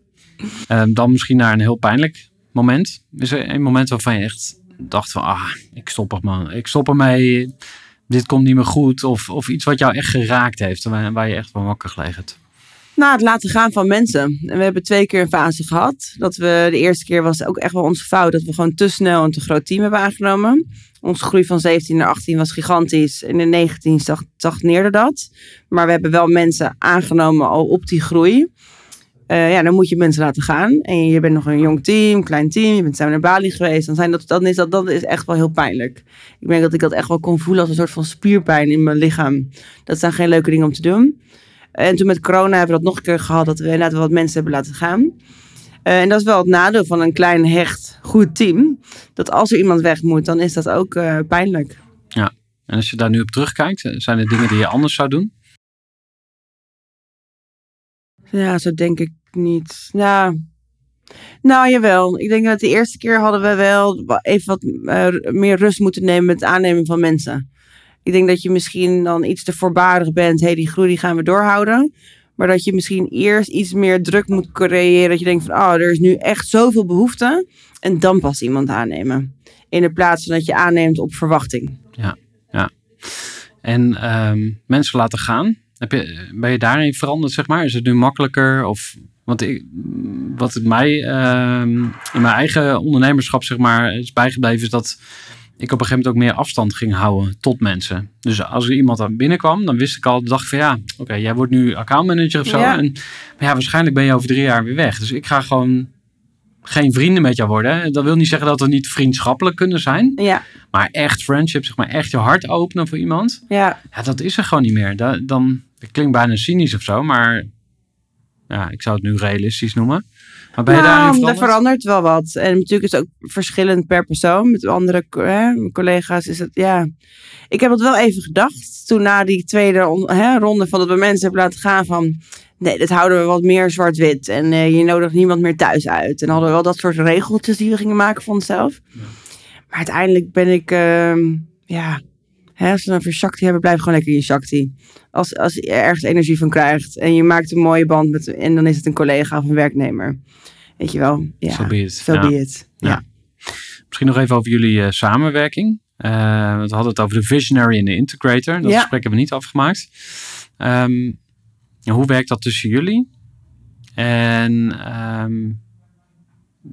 Eh, dan misschien naar een heel pijnlijk moment. Is er een moment waarvan je echt dacht van, ah, ik stop er man. Ik stop ermee. Dit komt niet meer goed. Of, of iets wat jou echt geraakt heeft. Waar, waar je echt van wakker gelegen. Na het laten gaan van mensen. En we hebben twee keer een fase gehad. Dat we de eerste keer was ook echt wel onze fout. Dat we gewoon te snel een te groot team hebben aangenomen. Onze groei van 17 naar 18 was gigantisch. En in 19 stag- stagneerde dat. Maar we hebben wel mensen aangenomen al op die groei. Eh, ja, dan moet je mensen laten gaan. En je bent nog een jong team, klein team. Je bent samen naar Bali geweest. Dan, zijn dat, dan is dat, dat is echt wel heel pijnlijk. Ik denk dat ik dat echt wel kon voelen als een soort van spierpijn in mijn lichaam. Dat zijn geen leuke dingen om te doen. En toen met corona hebben we dat nog een keer gehad, dat we inderdaad wat mensen hebben laten gaan. Eh, en dat is wel het nadeel van een klein, hecht, goed team. Dat als er iemand weg moet, dan is dat ook eh, pijnlijk. En als je daar nu op terugkijkt, zijn er dingen die je anders zou doen? Ja, zo denk ik niet. Nou, nou, jawel. Ik denk dat de eerste keer hadden we wel even wat eh, meer rust moeten nemen met het aannemen van mensen. Ik denk dat je misschien dan iets te voorbarig bent. Hé, hey, die groei die gaan we doorhouden. Maar dat je misschien eerst iets meer druk moet creëren. Dat je denkt van, oh, er is nu echt zoveel behoefte. En dan pas iemand aannemen. In de plaats van dat je aanneemt op verwachting. En ehm, mensen laten gaan. Heb je, ben je daarin veranderd, zeg maar? Is het nu makkelijker? Of, want ik, wat mij ehm, in mijn eigen ondernemerschap, zeg maar, is bijgebleven, is dat ik op een gegeven moment ook meer afstand ging houden tot mensen. Dus als er iemand aan binnenkwam, dan wist ik al, dacht van ja, oké, jij wordt nu accountmanager of zo. Ja. En maar ja, waarschijnlijk ben je over drie jaar weer weg. Dus ik ga gewoon geen vrienden met jou worden. Dat wil niet zeggen dat we niet vriendschappelijk kunnen zijn. Ja, Maar echt friendship, zeg maar, echt je hart openen voor iemand. ja. Ja, dat is er gewoon niet meer. Da- dan, het klinkt bijna cynisch of zo, maar ja, ik zou het nu realistisch noemen. Maar ben je Nou, daarin er veranderd? verandert wel wat. En natuurlijk is het ook verschillend per persoon. Met andere hè, collega's is het, ja. Ik heb het wel even gedacht. Toen na die tweede hè, ronde van dat we mensen hebben laten gaan van... Nee, dit houden we wat meer zwart-wit. En eh, je nodigt niemand meer thuis uit. En hadden we wel dat soort regeltjes die we gingen maken voor onszelf. Maar uiteindelijk ben ik, ehm, ja... Hè, als we dan voor Shakti hebben, blijf gewoon lekker in je Shakti. Als, als je ergens energie van krijgt en je maakt een mooie band met... En dan is het een collega of een werknemer. Weet je wel? Ja. So be it. So Ja. be it. Ja. Ja. Misschien nog even over jullie eh, samenwerking. Eh, we hadden het over de visionary en de integrator. Dat Ja. gesprek hebben we niet afgemaakt. Ehm, hoe werkt dat tussen jullie? En ehm,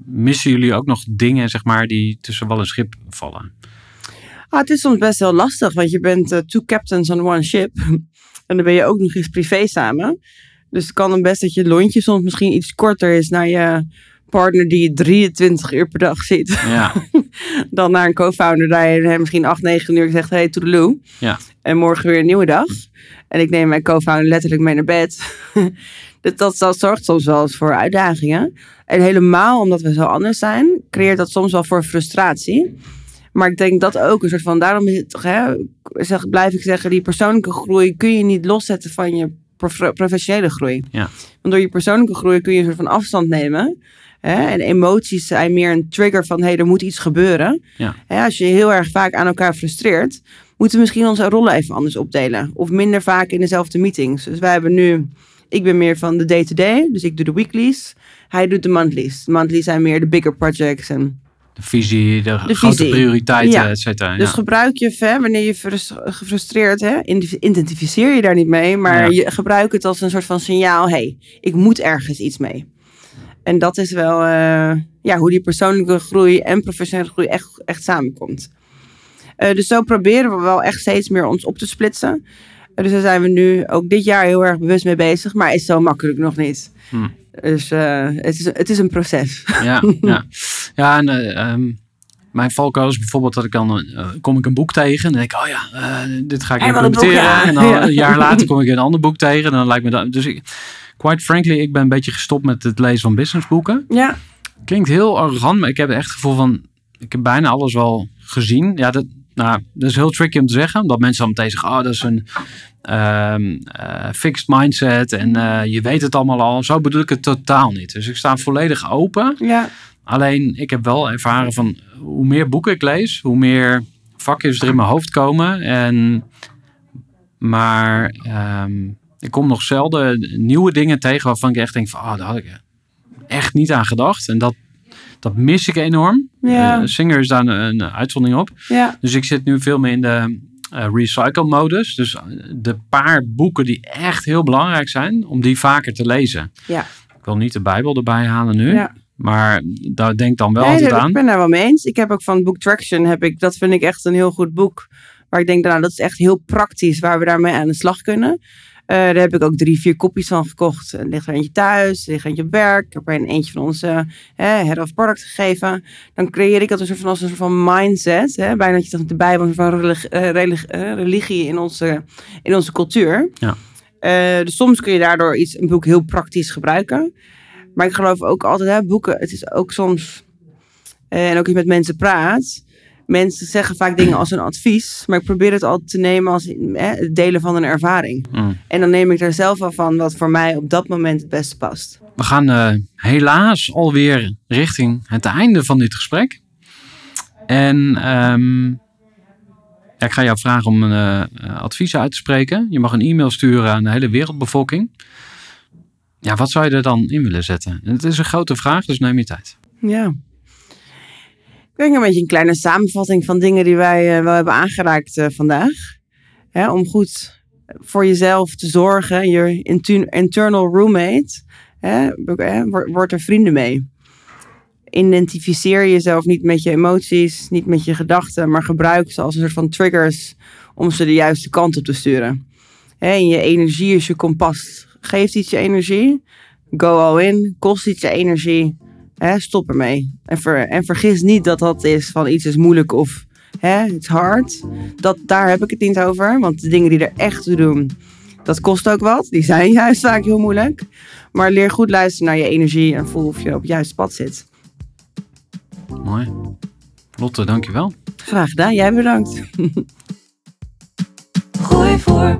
missen jullie ook nog dingen, zeg maar, die tussen wal en schip vallen? Ah, het is soms best heel lastig, want je bent eh, two captains on one ship. en dan ben je ook nog eens privé samen. Dus het kan dan best dat je lontje soms misschien iets korter is naar je partner die je 23 uur per dag ziet. Ja, dan naar een co-founder daar je misschien 8, 9 uur zegt, hey, toedeloe. Ja. En morgen weer een nieuwe dag. En ik neem mijn co-founder letterlijk mee naar bed. dat, dat, dat zorgt soms wel eens voor uitdagingen. En helemaal omdat we zo anders zijn, creëert dat soms wel voor frustratie. Maar ik denk dat ook een soort van, daarom is het, toch, hè, zeg, blijf ik zeggen, die persoonlijke groei kun je niet loszetten van je prof- professionele groei. Ja. Want door je persoonlijke groei kun je een soort van afstand nemen. Hè? En emoties zijn meer een trigger van, hé, hey, er moet iets gebeuren. Ja. Hè, als je heel erg vaak aan elkaar frustreert, moeten we misschien onze rollen even anders opdelen. Of minder vaak in dezelfde meetings. Dus wij hebben nu, ik ben meer van de day-to-day, dus ik doe de weeklies. Hij doet de monthlies. De monthlies zijn meer de bigger projects en de visie, de, De grote visie. prioriteiten, Ja. et cetera. Dus ja. gebruik je, hè, wanneer je frus- gefrustreerd, hè, identif- identificeer je daar niet mee, maar Ja. je gebruik het als een soort van signaal, hé, hey, ik moet ergens iets mee. En dat is wel eh, ja, hoe die persoonlijke groei en professionele groei echt, echt samenkomt. Eh, dus zo proberen we wel echt steeds meer ons op te splitsen. Eh, dus daar zijn we nu ook dit jaar heel erg bewust mee bezig, maar is zo makkelijk nog niet. Hm. Dus eh, het, is, het is een proces. Ja, ja. ja en eh, ehm, mijn valkuil is bijvoorbeeld dat ik dan, eh, kom ik een boek tegen en dan denk ik, oh ja, dit ga ik boek, implementeren. ja. En dan Ja. een jaar later kom ik een ander boek tegen en dan lijkt me dat, dus ik, quite frankly, ik ben een beetje gestopt met het lezen van businessboeken. Ja, Klinkt heel arrogant, maar ik heb echt het gevoel van, ik heb bijna alles wel gezien. Ja, dat, nou, dat is heel tricky om te zeggen, omdat mensen dan meteen zeggen, oh, dat is een ehm, eh, fixed mindset en eh, je weet het allemaal al. Zo bedoel ik het totaal niet. Dus ik sta volledig open. ja, Alleen ik heb wel ervaren van hoe meer boeken ik lees, hoe meer vakjes er in mijn hoofd komen. En, maar ehm, ik kom nog zelden nieuwe dingen tegen waarvan ik echt denk van, oh, daar had ik echt niet aan gedacht. En dat, dat mis ik enorm. Ja. Eh, Singer is daar een, een uitzondering op. ja. Dus ik zit nu veel meer in de eh, recycle modus. Dus eh, de paar boeken die echt heel belangrijk zijn, om die vaker te lezen. Ja. Ik wil niet de Bijbel erbij halen nu. Ja. Maar daar denk dan wel Nee, altijd aan. Ik ben daar wel mee eens. Ik heb ook van het boek Traction, heb ik, dat vind ik echt een heel goed boek. Waar ik denk, nou, dat is echt heel praktisch waar we daarmee aan de slag kunnen. Eh, daar heb ik ook drie, vier kopjes van gekocht. Er ligt er eentje thuis, er ligt er eentje op werk. Ik heb er een eentje van onze hè, head of product gegeven. Dan creëer ik dat een soort van, als een soort van mindset. Hè? Bijna dat je dat de Bijbel een soort van eh, eh, religie in onze, in onze cultuur. Ja. Dus soms kun je daardoor iets, een boek heel praktisch gebruiken. Maar ik geloof ook altijd, hè, boeken, het is ook soms, en ook als je met mensen praat, mensen zeggen vaak dingen als een advies, maar ik probeer het altijd te nemen als eh, het delen van een ervaring. Mm. En dan neem ik er zelf wel van wat voor mij op dat moment het beste past. We gaan eh, helaas alweer richting het einde van dit gesprek. En ehm, ja, ik ga jou vragen om een eh, advies uit te spreken. Je mag een e-mail sturen aan de hele wereldbevolking. Ja, wat zou je er dan in willen zetten? En het is een grote vraag, dus neem je tijd. Ja. Denk een beetje een kleine samenvatting van dingen die wij eh, wel hebben aangeraakt eh, vandaag. Hè, om goed voor jezelf te zorgen, je internal roommate, hè, word er vrienden mee. Identificeer jezelf niet met je emoties, niet met je gedachten, maar gebruik ze als een soort van triggers om ze de juiste kant op te sturen. Hè, en je energie is je kompas. Geeft iets je energie, go all in. Kost iets je energie, hè, stop ermee. En, ver, en vergis niet dat dat is van iets is moeilijk of hè, it's hard. Dat, daar heb ik het niet over, want de dingen die er echt toe doen, dat kost ook wat. Die zijn juist vaak heel moeilijk. Maar leer goed luisteren naar je energie en voel of je op het juiste pad zit. Mooi. Lotte, dankjewel. Graag gedaan, jij bedankt. Gooi voor.